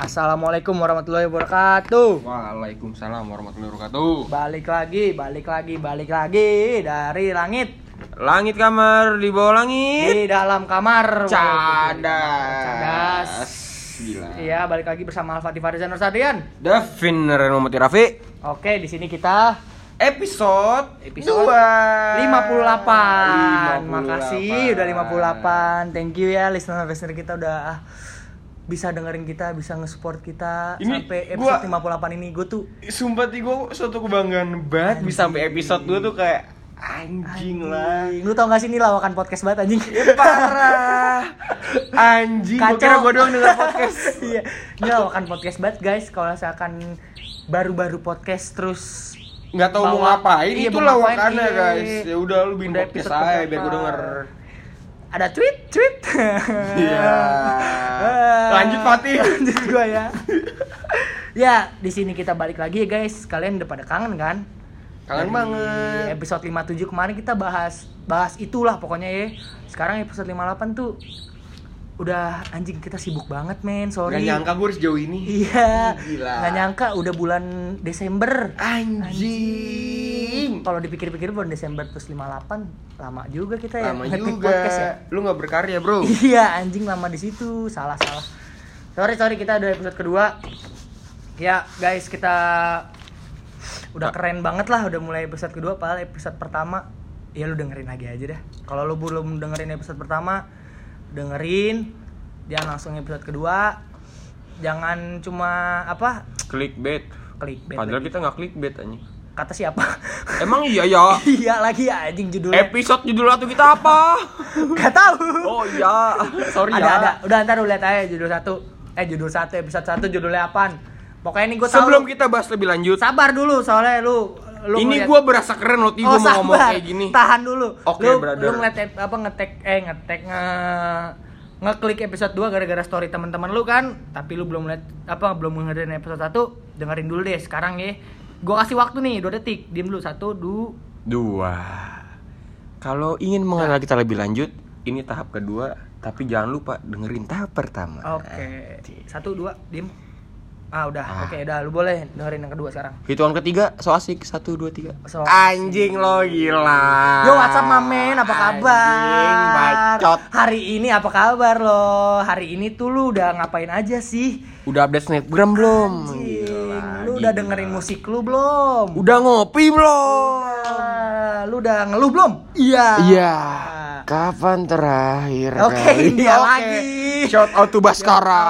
Assalamualaikum warahmatullahi wabarakatuh. Waalaikumsalam warahmatullahi wabarakatuh. Balik lagi, balik lagi, balik lagi dari langit Langit kamar di bawah langit. di dalam kamar. Cadas. Cadas. Gila. Iya, balik lagi bersama Al-Fatih Farizan Nur Sadrian. Davin Reno Mati Rafi. Oke, di sini kita Episode Episode 2 58. Makasih udah 58. Thank you ya listener-listener kita udah ah, bisa dengerin kita, bisa nge-support kita Ini sampai gua- episode 58 ini. Gue tuh Sumpah nih gue suatu kebanggaan banget bisa sampai episode 2 tuh kayak anjing lah. Anjing. Lu tau gak sih ini lawakan podcast banget anjing? Parah. Anjing. Gue Kacau. kira gue doang denger podcast. Iya. Ini lawakan podcast banget guys. Kalau misalkan baru-baru podcast terus Nggak tahu mau ngapain iya, itu lawakannya iya. guys. Ya udah lu bikin podcast aja biar gue denger. Ada tweet tweet. Iya. Lanjut, Fatih. Lanjut gua ya. ya, di sini kita balik lagi ya guys. Kalian udah pada kangen kan? Kangen Dari banget. Episode 57 kemarin kita bahas bahas itulah pokoknya ya. Sekarang episode 58 tuh udah anjing kita sibuk banget men, sorry. Gak nyangka gue sejauh ini. Iya. Gila. Nggak nyangka udah bulan Desember. Anjing. Kalau dipikir-pikir bulan Desember terus 58 lama juga kita ya Lama juga. podcast ya. Lu gak berkarya, Bro. Iya, anjing lama di situ. Salah salah. Sorry sorry kita ada episode kedua. Ya, guys, kita udah keren banget lah udah mulai episode kedua padahal episode pertama ya lu dengerin lagi aja dah. Kalau lu belum dengerin episode pertama, dengerin jangan langsung episode kedua. Jangan cuma apa? Clickbait. Clickbait Padahal lagi. kita gak clickbait anjing. Kata siapa? Emang iya ya. iya lagi ya anjing judulnya. Episode judul satu kita apa? Gak tahu. Oh iya. Sorry ada ya. ada. Udah ntar lu lihat aja judul satu. Eh judul satu episode satu judulnya apaan? Pokoknya ini gue tahu. Sebelum kita bahas lebih lanjut, sabar dulu soalnya lu lu ini ngeliat- gue berasa keren loh, Oh, gue mau ngomong kayak gini. Tahan dulu. Oke, lu, brother. Lu ngeliat apa ngetek eh ngetek nge ngeklik episode 2 gara-gara story teman-teman lu kan, tapi lu belum lihat apa belum dengerin episode 1, dengerin dulu deh sekarang ya. Gua kasih waktu nih 2 detik. Diam dulu. 1 2 Dua. Kalau ingin mengenal kita lebih lanjut, ini tahap kedua, tapi jangan lupa dengerin tahap pertama. Oke. Satu dua diem. Ah udah. Ah. Oke udah lu boleh dengerin yang kedua sekarang. Hitungan ketiga, so asik. Satu, dua, tiga. So Anjing lo gila. Yo WhatsApp mamen apa kabar? Anjing, bacot. Hari ini apa kabar lo? Hari ini tuh lu udah ngapain aja sih? Udah update snapgram belum? Anjing, Gila, lu udah gila. dengerin musik lu belum? Udah ngopi belum? Lu udah ngeluh belum? Iya. Iya. Kapan terakhir Oke, kali? dia Oke. lagi. Shout out to Baskara.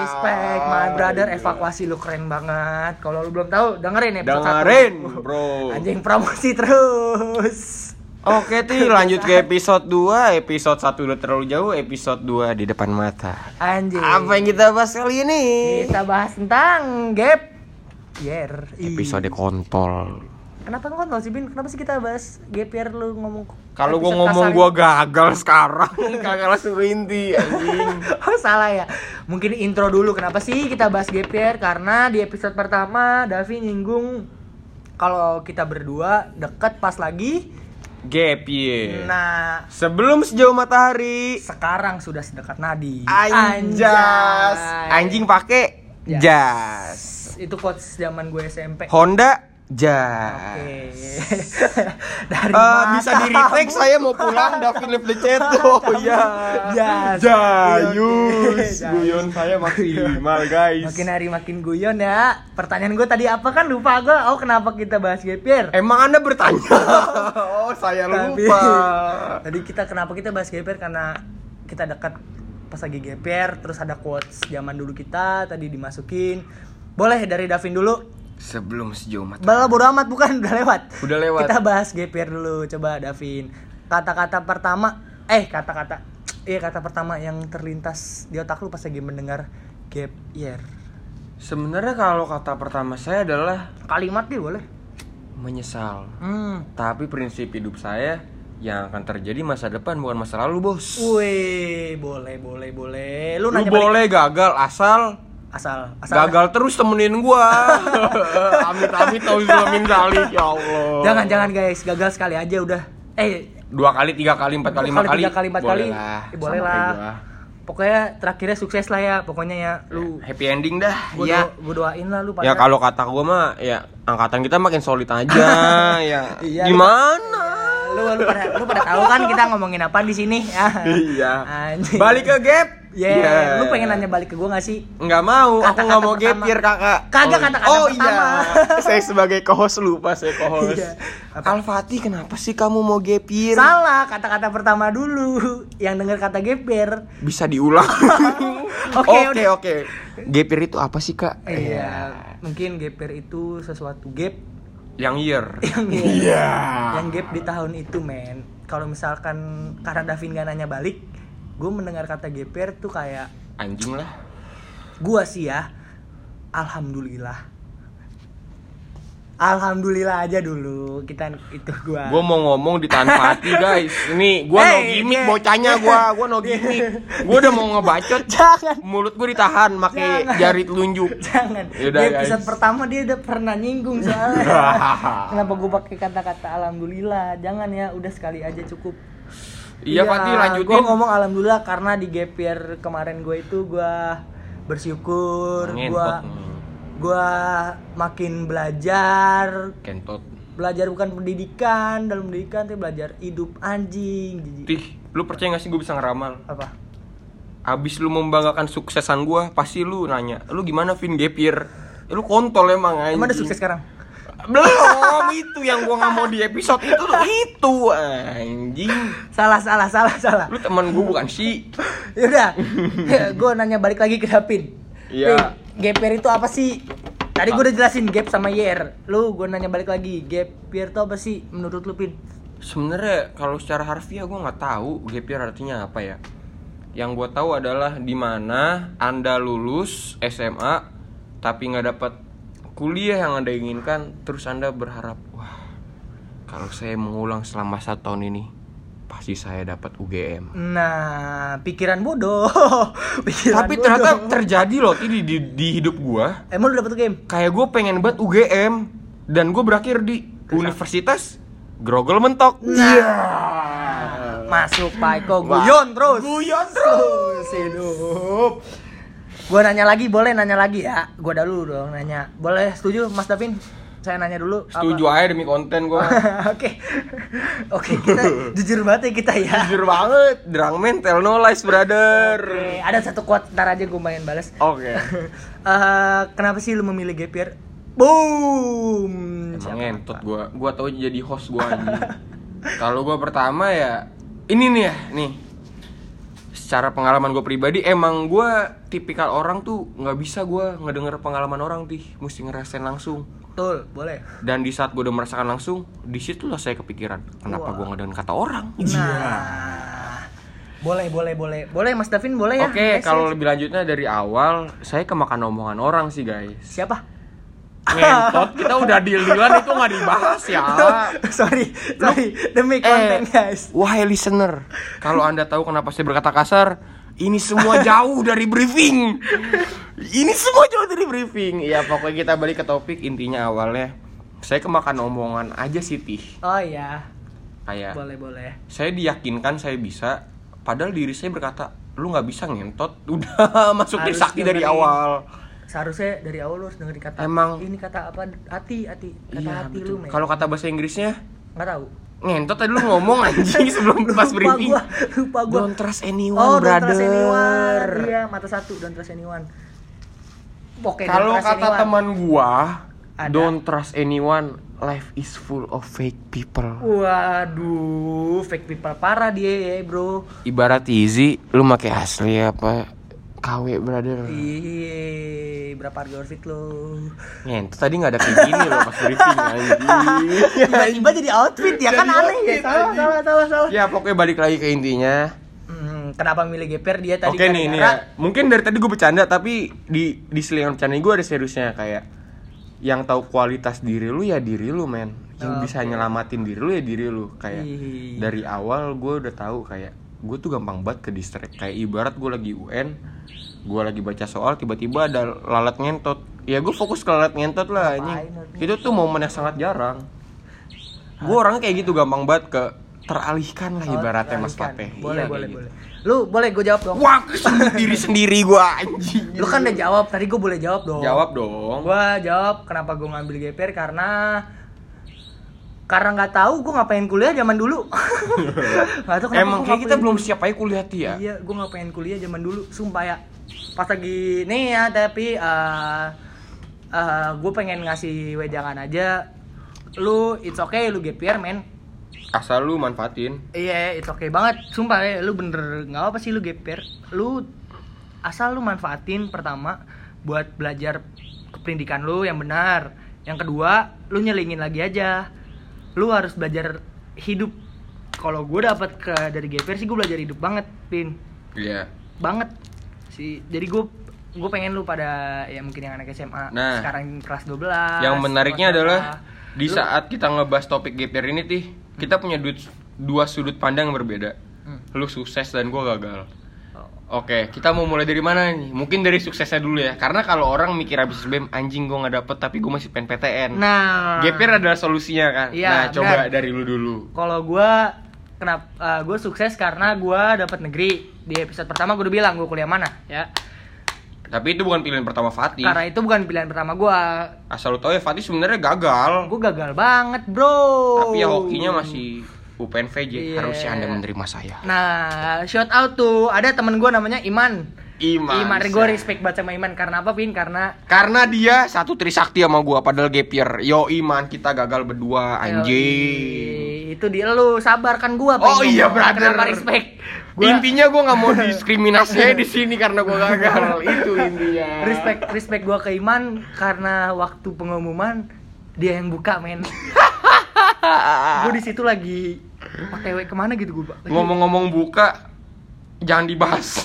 Respect, my brother. Evakuasi lu keren banget. Kalau lu belum tahu, dengerin episode Dengerin, bro. Anjing promosi terus. Oke, Ti, lanjut ke episode 2. Episode 1 udah terlalu jauh, episode 2 di depan mata. Anjing. Apa yang kita bahas kali ini? Kita bahas tentang gap year. Episode kontol. Kenapa nggak sih Bin? Kenapa sih kita bahas gap year lu ngomong Kalau gua ngomong kasar gua gagal sekarang, kagak langsung inti anjing. Oh salah ya. Mungkin intro dulu kenapa sih kita bahas gap year? Karena di episode pertama Davi nyinggung kalau kita berdua deket pas lagi. Gap year. Nah, Sebelum sejauh matahari. sekarang sudah sedekat nadi. Anjas. Anjing pakai Jas. jas. Itu quotes zaman gue SMP. Honda jas. Oke. Dari Eh, bisa di retake saya mau pulang the chat oh iya Jas. Jayus guyon saya maksimal guys Makin hari makin guyon ya. Pertanyaan gue tadi apa kan lupa gue. Oh kenapa kita bahas year? emang anda bertanya oh saya Tapi- lupa Tadi kita kenapa kita bahas year karena kita dekat pas lagi year terus ada quotes zaman dulu kita tadi dimasukin. Boleh dari Davin dulu. Sebelum sejauh mata Bala bodo amat bukan udah lewat. Udah lewat. Kita bahas year dulu coba Davin. Kata-kata pertama eh kata-kata iya kata pertama yang terlintas di otak lu pas lagi mendengar gap year. sebenarnya kalau kata pertama saya adalah Kalimat nih boleh. menyesal Hmm. tapi prinsip hidup saya yang akan terjadi masa depan bukan masa lalu bos Wih, boleh, boleh, boleh. Lu lu nanya balik. boleh gagal asal asal asal gagal terus temenin gua. Amit amit tau min zalik ya Allah. Jangan jangan guys, gagal sekali aja udah. Eh, dua kali tiga kali empat kali lima kali, kali. tiga kali, empat boleh kali. lah. Eh, boleh lah. gua. pokoknya terakhirnya sukses lah ya pokoknya ya. Lu happy ending dah. gue ya. doain lah lu ya pada kalau kata gue mah ya angkatan kita makin solid aja. Ya. Iya, gimana? Lu lu pada lu pada tahu kan kita ngomongin apa di sini ya? Iya. Anjing. balik ke gap Ya, Iya. lu pengen nanya balik ke gua gak sih? nggak mau aku Kata-kata nggak mau pertama. year kakak Kagak oh, kata-kata oh pertama. iya saya sebagai co-host lupa saya co-host Iya. Apa? Al-Fatih kenapa sih kamu mau year Salah, kata-kata pertama dulu. Yang denger kata geber. bisa diulang Oke, oke oke year itu apa sih kak Iya, mungkin geber itu sesuatu gap yang year yang Iya. yang gap di tahun itu, men. Kalau misalkan karena Davin gak nanya balik, gue mendengar kata geber tuh kayak anjing lah. Gua sih ya alhamdulillah. Alhamdulillah aja dulu kita itu gua. Gue mau ngomong ditahan Fatih guys. Ini gue no Hey, gimmick yeah. bocahnya gue Gue no gimmick. Gue udah mau ngebacot. Jangan. Mulut gue ditahan pakai jari telunjuk. Jangan. Yaudah, di guys. episode pertama dia udah pernah nyinggung soalnya. Kenapa gua pakai kata-kata alhamdulillah? Jangan ya udah sekali aja cukup Iya Fatih lanjutin Gue ngomong alhamdulillah karena di gap year kemarin gue itu gue bersyukur, gue gue makin belajar, Kentot belajar bukan pendidikan, dalam pendidikan tapi belajar hidup anjing. Tih, lu percaya gak sih gue bisa ngeramal? Apa? Abis lu membanggakan suksesan gue, pasti lu nanya Lu gimana Vin gap year? Eh, lu kontol emang anjing Emang udah sukses sekarang? Belum, itu yang gue gak mau di episode itu Itu anjing Salah, salah, salah, salah. Lu temen gue bukan sih Yaudah, gue nanya balik lagi ke Dapin. Iya. Year itu apa sih? Tadi gue udah jelasin gap sama year. Lu gue nanya balik lagi, gap year itu apa sih menurut lu Pin? Sebenarnya kalau secara harfiah gue nggak tahu gap year artinya apa ya. Yang gue tahu adalah di mana anda lulus SMA tapi nggak dapat kuliah yang anda inginkan, terus anda berharap wah kalau saya mengulang selama satu tahun ini pasti saya dapat UGM. Nah, pikiran bodoh. pikiran Tapi bodoh. ternyata terjadi loh di, di, di hidup gue. Emang lu dapet game? Kayak gue pengen banget UGM dan gue berakhir di Universitas Grogol Mentok. Nah, masuk Pak Eko guyon terus. Guyon terus. hidup. Gua nanya lagi, boleh nanya lagi ya? Gua dulu dong nanya. Boleh setuju Mas Davin? Saya nanya dulu. apa? Setuju aja demi konten gue. Oke. Oke, kita jujur banget ya kita ya. Jujur banget, drangman tell no lies brother. Oke, ada satu quote ntar aja gue main balas. Oke. Eh, kenapa sih lu memilih gap year? Boom. Emang ngentot gue, gue tau jadi host gue. Kalau gue pertama ya, ini nih ya, nih. Secara pengalaman gue pribadi, emang gue tipikal orang tuh nggak bisa gue ngedenger pengalaman orang tih, mesti ngerasain langsung. Betul, boleh. Dan di saat gue udah merasakan langsung, di situ lah saya kepikiran, kenapa Wah. gue ngedenger kata orang? Nah. Boleh, boleh, boleh. Boleh Mas Davin, boleh ya? Oke, Yes, kalau yes. lebih lanjutnya dari awal, saya kemakan omongan orang sih guys. siapa? Ngentot, kita udah deal-dealan itu nggak dibahas ya. sorry, sorry. Demi konten, Eh, guys. wahai listener, kalau anda tahu kenapa saya berkata kasar, ini semua jauh dari briefing. Ini semua jauh dari briefing. Ya pokoknya kita balik ke topik intinya awalnya. Saya kemakan omongan aja sih tih. Oh iya. Kayak Boleh, boleh. saya diyakinkan saya bisa, padahal diri saya berkata lu nggak bisa ngentot. Udah masukin Harus sakti dari awal. Seharusnya dari awal lu harus dengerin kata Emang- ini kata apa? Hati, hati. Kata Iya hati betul. lu. Kalau kata bahasa Inggrisnya nggak tahu. ngentot tadi lu ngomong anjing sebelum pas Lupa briefing. gua, lupa gua. Don't trust anyone, oh, brother. Don't trust anyone. Iya, mata satu, don't trust anyone. Oke, Kalau kata anyone. teman gua, Ada. don't trust anyone. Life is full of fake people. Waduh, fake people parah dia ya, bro. Ibarat easy, lu pakai asli apa? KW brother. Iya, berapa harga outfit lo? Ngentot tadi nggak ada kayak gini loh pas briefing anjing. Tiba-tiba jadi outfit ya kan aneh ya. Salah, salah, salah, salah. ya pokoknya balik lagi ke intinya. Hmm, kenapa milih GPR dia tadi Oke nih, nih gara-gara- ya. Mungkin dari tadi gue bercanda tapi di di selingan bercanda gue ada seriusnya kayak yang tahu kualitas diri lu ya diri lu men yang bisa Oke. nyelamatin diri lu ya diri lu kayak dari awal gue udah tahu kayak gue tuh gampang banget ke distract kayak ibarat gue lagi UN gue lagi baca soal tiba-tiba ada lalat ngentot ya gue fokus ke lalat ngentot lah anjing? itu tuh momen yang sangat jarang gue orangnya kayak gitu gampang banget ke teralihkan lah Oh, ibaratnya mas. Pate Boleh, Iya, boleh, boleh. Lu boleh gue jawab dong. gitu. wah kesebut diri sendiri gua anjing Lu kan udah jawab, tadi gue boleh jawab dong. jawab dong Gue jawab kenapa gue ngambil GPR karena karena nggak tahu gue ngapain kuliah zaman dulu. Nggak tahu kenapa emang kayak kita belum siap aja kuliah Ti, ya Iya, gue ngapain kuliah zaman dulu, sumpah ya. Pas lagi nih ya, tapi uh, gue pengen ngasih wejangan aja. Lu it's okay, lu GPR men. asal lu manfaatin Iya, it's okay banget. Sumpah ya, lu bener nggak apa sih lu GPR. Lu asal lu manfaatin pertama buat belajar kependidikan lu yang benar. Yang kedua, lu nyelingin lagi aja. Lu harus belajar hidup. Kalau gue dapat ke dari GPR sih gue belajar hidup banget, Pin. iya Banget sih. Jadi gue gue pengen lu pada ya mungkin yang anak SMA Nah. sekarang kelas 12 yang menariknya adalah di Lu- saat kita ngebahas topik GPR ini tih kita punya du- dua sudut pandang yang berbeda Hmm. lu sukses dan gua gagal. Oke, kita mau mulai dari mana nih? Mungkin dari suksesnya dulu ya. Karena kalau orang mikir habis BEM, anjing gue nggak dapet tapi gue masih pengen PTN. Nah, GPR adalah solusinya kan. Iya, nah, coba benar. dari lu dulu. kalau gua kenapa gue sukses karena gua dapat negeri di episode pertama gue udah bilang gue kuliah mana ya Tapi itu bukan pilihan pertama Fatih. karena itu bukan pilihan pertama gua Asal lu tahu ya Fatih sebenarnya gagal. gue gagal banget bro Tapi ya hokinya masih UPNVJ. Iya. Harusnya Anda menerima saya. nah shout out tuh ada temen gua namanya Iman Iman. Iman gue respect banget sama Iman karena apa Pin karena Karena dia satu Trisakti sama gua padahal gapir. Yo Iman, kita gagal berdua anjing. Itu dia lu sabar kan gua Oh iya brother. kenapa respect Gua- Intinya gua nggak mau diskriminasi di sini karena gua gagal. Itu intinya. respect respect gua ke Iman karena waktu pengumuman dia yang buka men gue di situ lagi otw ke mana gitu gue Ngomong-ngomong buka, jangan dibahas.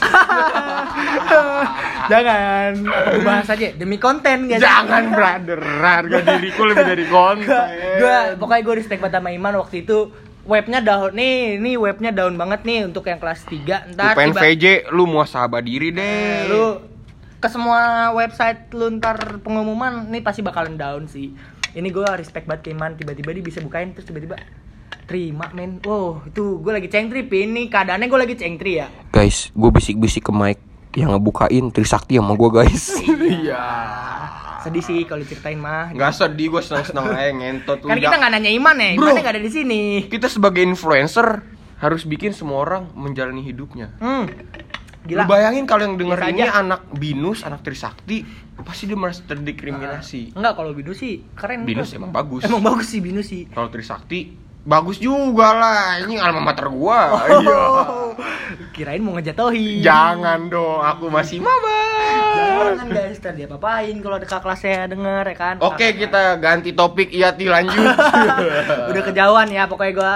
jangan. Gue bahas aja demi konten guys. Jangan brother, harga diriku lebih dari konten. gue pokoknya gue respect banget sama Iman waktu itu. Webnya down nih nih webnya down banget nih untuk yang kelas 3 ntar UPN tiba- VJ, lu mau sahabat diri Eh, deh. lu ke semua website lu ntar pengumuman nih pasti bakalan down sih ini gue respect banget ke Iman tiba-tiba dia bisa bukain terus tiba-tiba terima men wow itu gue lagi cengtri ini keadaannya gue lagi cengtri ya Guys, gue bisik-bisik ke mic yang ngebukain Trisakti sama gue guys. Iya. sedih sih kalau ceritain mah Gak sedih, gue seneng-seneng aja ngentot. kan kita nggak nanya Iman ya Bro. Iman nggak ada di sini kita sebagai influencer harus bikin semua orang menjalani hidupnya. hmm Lu gila bayangin kalau yang denger Biasa ini aja. anak binus, anak Trisakti, pasti dia merasa terdiskriminasi. enggak kalau Binus sih keren Binus emang bagus. emang bagus sih Binus sih Kalau Trisakti bagus juga lah. Ini alma mater gua. Iya. Oh, kirain mau ngejatohin Jangan dong, aku masih maba. Jangan guys, ntar dia papain kalau kakak kelasnya denger ya kan Oke, Kakak- kita ganti topik. Iya, Ti lanjut. Udah kejauhan ya pokoknya gua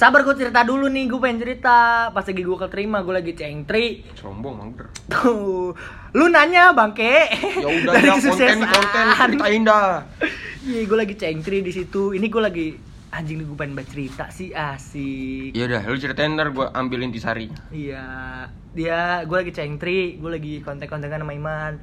Sabar gue cerita dulu nih, gue pengen cerita Pas lagi gue keterima, gue lagi cengtri Sombong, mager. Tuh, Lu nanya bangke Ya udah Dari ya, konten konten ceritain dah. Iya, gue lagi cengtri di situ. Ini gue lagi anjing nih gue pengen baca cerita sih asik. Iya dah, lu ceritain ntar gua ambil intisari. Iya, dia gue lagi cengtri, gue lagi kontek-kontekan sama Iman.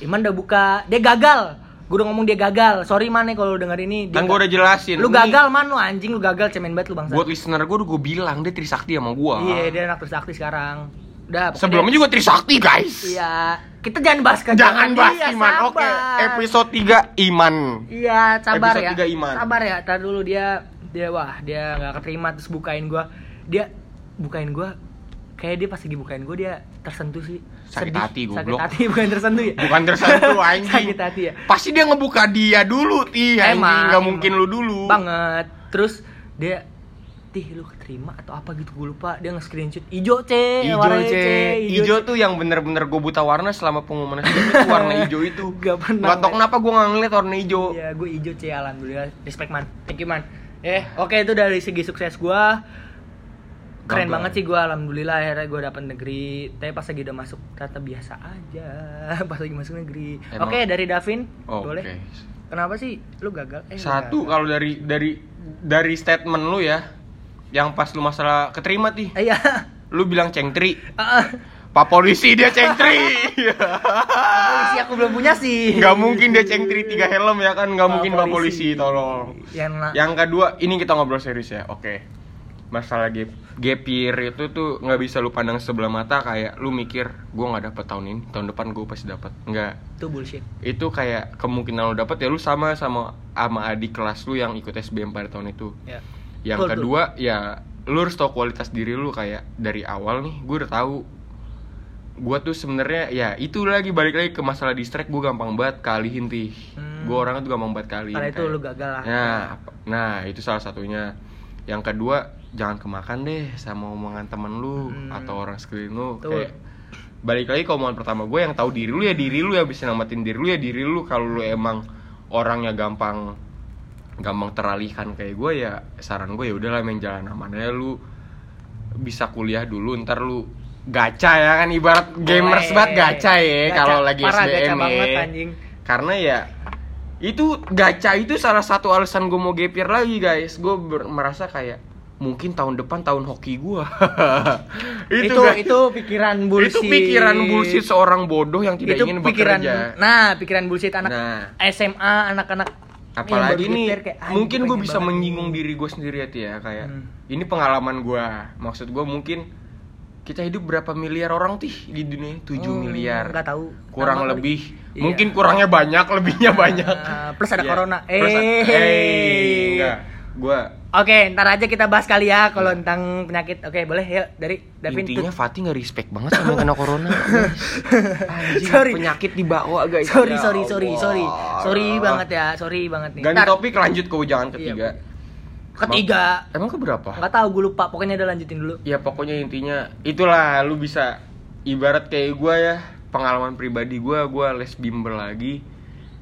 Iman udah buka, dia gagal. Gue udah ngomong dia gagal. Sorry man nih kalau lu denger ini. dia Kan ga- udah jelasin. Lu gagal man lu anjing, lu gagal cemen banget lu bangsa. Buat listener gua udah gua bilang dia Trisakti sama gua. Iya, dia anak Trisakti sekarang. Udah, Sebelumnya dia- juga Trisakti, guys. Iya, kita jangan bahas ke Jangan bahas dia, Iman. Oke, sabar. episode 3 Iman. Iya, sabar Episode ya. tiga Iman. Sabar ya. Tar dulu dia dia wah, dia nggak keterima terus bukain gua. Dia bukain gua kayak dia pas lagi bukain gua dia tersentuh sih. Sakit Sedih. hati, Sakit goblok. hati bukan tersentuh ya. Bukan tersentuh anjing. Sakit hati ya. Pasti dia ngebuka dia dulu, Ti. Anjing, Emang, nggak emang. mungkin lu dulu. Banget. Terus dia Tih lu keterima atau apa gitu gue lupa dia nge-screenshot ijo C Ijo, warnanya C. Ijo tuh yang bener-bener gue buta warna selama pengumuman itu warna hijau itu. Gak pernah, Gak tau kenapa gue gak ngeliat warna hijau. Iya, gue ijo C alhamdulillah. Respect man. Thank you man. Eh, oke itu dari segi sukses gua. Keren Gagal. banget sih gua alhamdulillah akhirnya gua dapet negeri. Tapi pas lagi udah masuk ternyata biasa aja. Pas lagi masuk negeri. Oke, dari Davin. Oh, Boleh. Oke. Kenapa sih lu gagal? Eh, Satu kalau dari dari dari statement lu ya, yang pas lu masalah keterima ti, Iya. lu bilang cengtri. Ah, Pak polisi dia cengtri. polisi aku belum punya sih. Gak mungkin dia cengtri tiga helm ya kan? Gak Pak mungkin pak polisi. tolong. Yang Yang kedua, ini kita ngobrol serius ya. Oke. masalah gap gap year itu tuh nggak bisa lu pandang sebelah mata kayak lu mikir gua nggak dapet tahun ini tahun depan gue pasti dapat nggak Itu bullshit. itu kayak kemungkinan lu dapet ya lu sama sama sama adik kelas lu yang ikut SBM pada tahun itu Ya. yang Betul, kedua ya lu harus tahu kualitas diri lu kayak dari awal nih gue udah tahu gue tuh sebenarnya ya itu lagi balik lagi ke masalah distract gue gampang banget kalihin tih Hmm. gue orangnya tuh gampang banget kalihin Karena itu kayak- lu gagal lah. nah nah itu salah satunya yang kedua jangan kemakan deh sama omongan temen lu Hmm. atau orang sekeliling lu. Betul. kayak balik lagi ke omongan pertama gue yang tahu diri lu ya diri lu ya bisa namatin diri lu ya diri lu. Kalau lu emang orangnya gampang gampang teralihkan kayak gue ya saran gue ya udahlah main jalan aman aja lu. Bisa kuliah dulu ntar lu gacha ya kan ibarat gamers banget gacha ya kalau lagi Parah, SBM banget, ya. anjing. karena ya itu gacha itu salah satu alasan gue mau gapir lagi guys. Gue merasa kayak mungkin tahun depan tahun hoki gue Itu guys. itu, pikiran bullshit. itu pikiran bullshit seorang bodoh yang tidak itu ingin pikiran bekerja nah pikiran bullshit anak Nah. SMA anak-anak apalagi kayak, "Ah, mungkin gue bisa banget menyinggung nih." diri gue sendiri ya ya kayak Hmm. ini pengalaman gue maksud gue mungkin kita hidup berapa miliar orang tih di dunia 7 Hmm, miliar nggak tahu kurang Nama lebih Iya. mungkin kurangnya banyak lebihnya banyak Ah, plus ada Iya. corona. Plus ada- Eh. eh, enggak gue Oke, ntar aja kita bahas kali ya kalau tentang penyakit. Oke, boleh ya dari Davin. intinya tut- Fatih nggak respect banget sama yang kena corona Anjing, Sorry. penyakit dibawa guys sorry, Ya sorry, sorry, Allah. sorry, sorry banget ya, sorry banget nih. ganti Ntar, topik lanjut ke ujangan ketiga ketiga, emang ke berapa nggak tahu gue lupa. Pokoknya udah lanjutin dulu. ya pokoknya intinya itulah lu bisa ibarat kayak gue ya pengalaman pribadi gue gue les bimbel lagi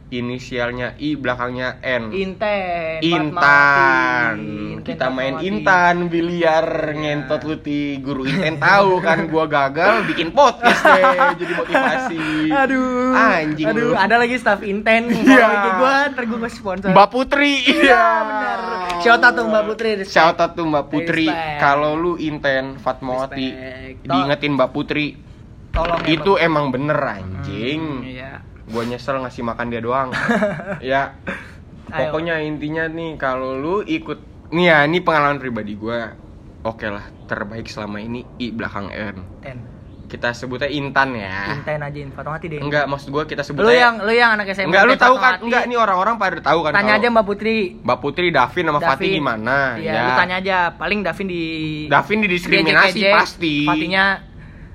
inisialnya I belakangnya N Inten. Intan kita main Fatmawati. Intan biliar ngentot lu ti guru Inten tahu kan gua gagal bikin podcast deh jadi motivasi Aduh. anjing Aduh, lu ada lagi staff Inten. Iya. Kalau gue ntar ngasih sponsor. Mbak Putri Iya, benar. Shout out tuh Mbak Putri. respect. Shout out tuh Mbak Putri kalau lu Inten Fatmawati diingetin Mbak Putri Tolong ya, itu Mbak. emang bener anjing Hmm, Iya. Gua nyesel ngasih makan dia doang ya Ayo. pokoknya intinya nih kalau lu ikut nih ya ini pengalaman pribadi gua oke lah terbaik selama ini i belakang n Ten. kita sebutnya intan ya Inten aja Fatmawati deh. enggak maksud gua kita sebutnya Lu yang lu yang anak SMA. enggak lu tahu kan enggak nih orang-orang pada tahu kan Tanya aja Mbak Putri. Mbak Putri Davin sama Fatih gimana Iya, ya lu tanya aja. Paling Davin di Davin didiskriminasi pasti Fatinya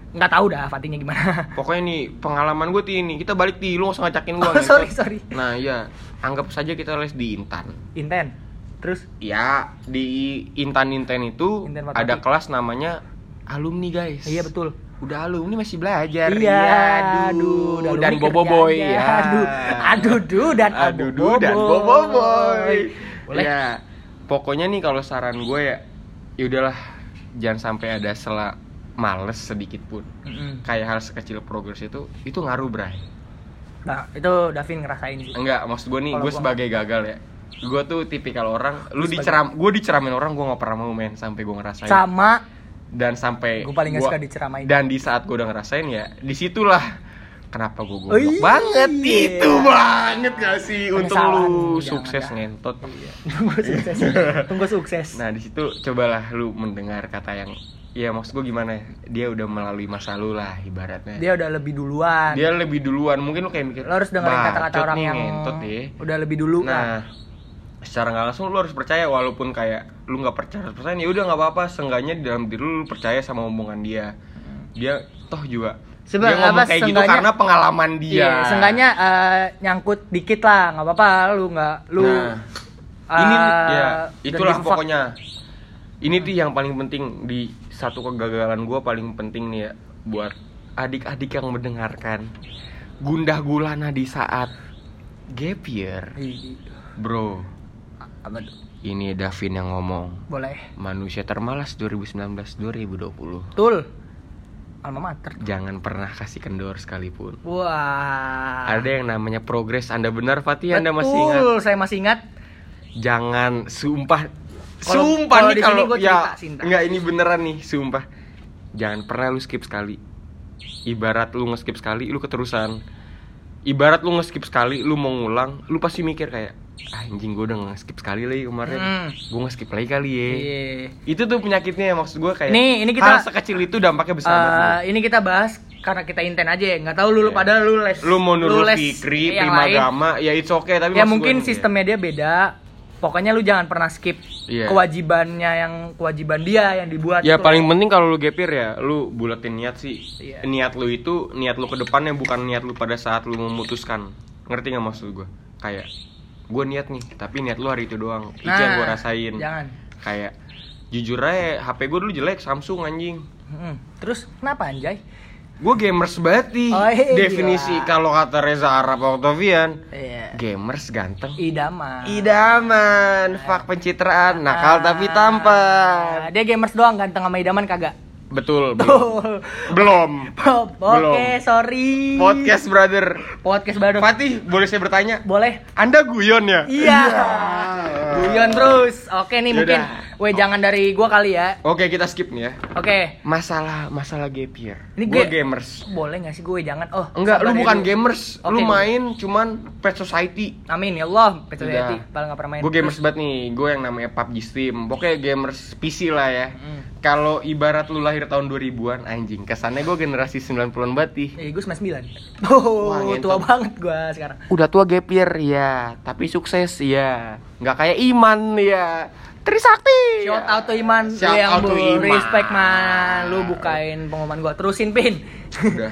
nggak tahu dah Fatinya gimana. pokoknya nih pengalaman gue ini kita balik di lu nggak usah ngacakin gua Oh, sorry, sorry. nah iya anggap saja kita les di intan Inten. Terus Ya, di Intan Inten itu Fatmawati. ada kelas namanya alumni guys. iya betul. Udah alumni masih belajar. Iya, aduh. udah dan Bobo Boy ya. Aduh, aduh, duh, dan aduh, duh, dan. Bobo Boy. Boleh. Ya, pokoknya nih kalau saran gue ya, ya udahlah jangan sampai ada sela males sedikit pun. Mm-mm. Kayak hal sekecil progres itu itu ngaruh, Bray. Nah, itu Davin ngerasain sih. Enggak, maksud gue nih, gue gua- sebagai gagal ya. Gue tuh tipikal orang, lu Sebagai- diceram, gue diceramin orang, gue nggak pernah mau main sampai gue ngerasain. Sama dan sampai Gua paling gua- suka diceramain. dan di saat gue udah ngerasain ya di situlah kenapa gue Oh, goblok iya. banget itu banget gak sih untung Penyesalan, lu jangan sukses ada. ngentot tunggu sukses. Tunggu sukses. nah di situ cobalah lu mendengar kata yang ya maksud gue gimana ya? Dia udah melalui masa lu lah ibaratnya. Dia udah lebih duluan. Dia lebih duluan. Mungkin lu kayak mikir Lo harus dengerin kata-kata "Bacot orang nih, yang ngentot ya. udah lebih dulu nah secara nggak langsung lu harus percaya walaupun kayak lu nggak percaya 100% ya udah nggak apa-apa. Seenggaknya di dalam diri lu, lu percaya sama omongan dia. Dia toh juga Seba- dia ngomong apa, kayak gitu karena pengalaman dia. Iya, seenggaknya eh, nyangkut dikit lah, nggak apa-apa. Lu nggak, lu. Nah, eh, ini ya itulah pokoknya. Ini tuh yang paling penting di satu kegagalan gue paling penting nih ya buat adik-adik yang mendengarkan. Gundah gulana di saat gap year. Ih, bro. Apa ini Davin yang ngomong. Boleh. manusia termalas 2019-2020 Betul. Alma mater. jangan pernah kasih kendor sekalipun. Wah. ada yang namanya progres. Anda benar Fatih? Anda masih ingat? Saya masih ingat. jangan sumpah Sumpah kalau nih kalau ya cerita, enggak ini beneran nih sumpah jangan pernah lu skip sekali ibarat lu nge-skip sekali lu keterusan ibarat lu nge-skip sekali lu mau ngulang lu pasti mikir kayak "Ah, anjing gue udah nge-skip sekali lagi kemarin Hmm. gue nge-skip lagi kali ya Iya. itu tuh penyakitnya maksud gue kayak Nih, ini kita- hal sekecil itu dampaknya besar banget. Eh, ini kita bahas karena kita inten aja ya nggak tahu lu, lu Iya. padahal lu les lu mau nurut fikri yang prima lain. agama ya it's okay tapi ya mungkin nih, sistemnya dia beda pokoknya lu jangan pernah skip Iya. kewajibannya yang kewajiban dia yang dibuat ya paling loh. penting kalau lu gapir ya lu buletin niat sih Iya. niat lu itu niat lu ke depannya bukan niat lu pada saat lu memutuskan ngerti nggak maksud gue kayak gue niat nih tapi niat lu hari itu doang itu yang gue Nah, rasain jangan kayak jujur aja HP gue dulu jelek Samsung anjing Mm-mm. terus kenapa anjay gue gamers banget nih. Oh, iya. definisi kalau kata Reza Arab Octavian iya. gamers ganteng. Idaman. Idaman fuck pencitraan nakal tapi Ah, tampan. Dia gamers doang ganteng sama idaman kagak? Betul belum. Belum. Oke Belum. sorry. Podcast brother. Podcast baru Fatih boleh saya bertanya? Boleh. Anda guyon ya? Iya. Guyon terus. Oke nih Yaudah. mungkin weh jangan dari gua kali ya. Oke kita skip nih ya. Oke. Masalah masalah gap year Ini gue ga- gamers. Boleh nggak sih gue jangan? Oh enggak lu bukan dulu. gamers. Lu Oke. main cuman pet society. Amin ya Allah Udah. paling nggak pernah main. Gue gamers banget nih, gue yang namanya PUBG Steam Pokoknya gamers PC lah ya. Hmm. Kalau ibarat lu lahir tahun 2000-an, anjing Kesannya gue generasi 90-an banget Eh, gue 99 Oh, Wah, ngentot. tua banget gue sekarang. Udah tua gap year, ya Tapi sukses, ya Nggak kayak Iman, ya Trisakti. Shout out to Iman. Shout yang out to Iman. Respect man. Lu bukain pengumuman gue Terusin pin. Udah.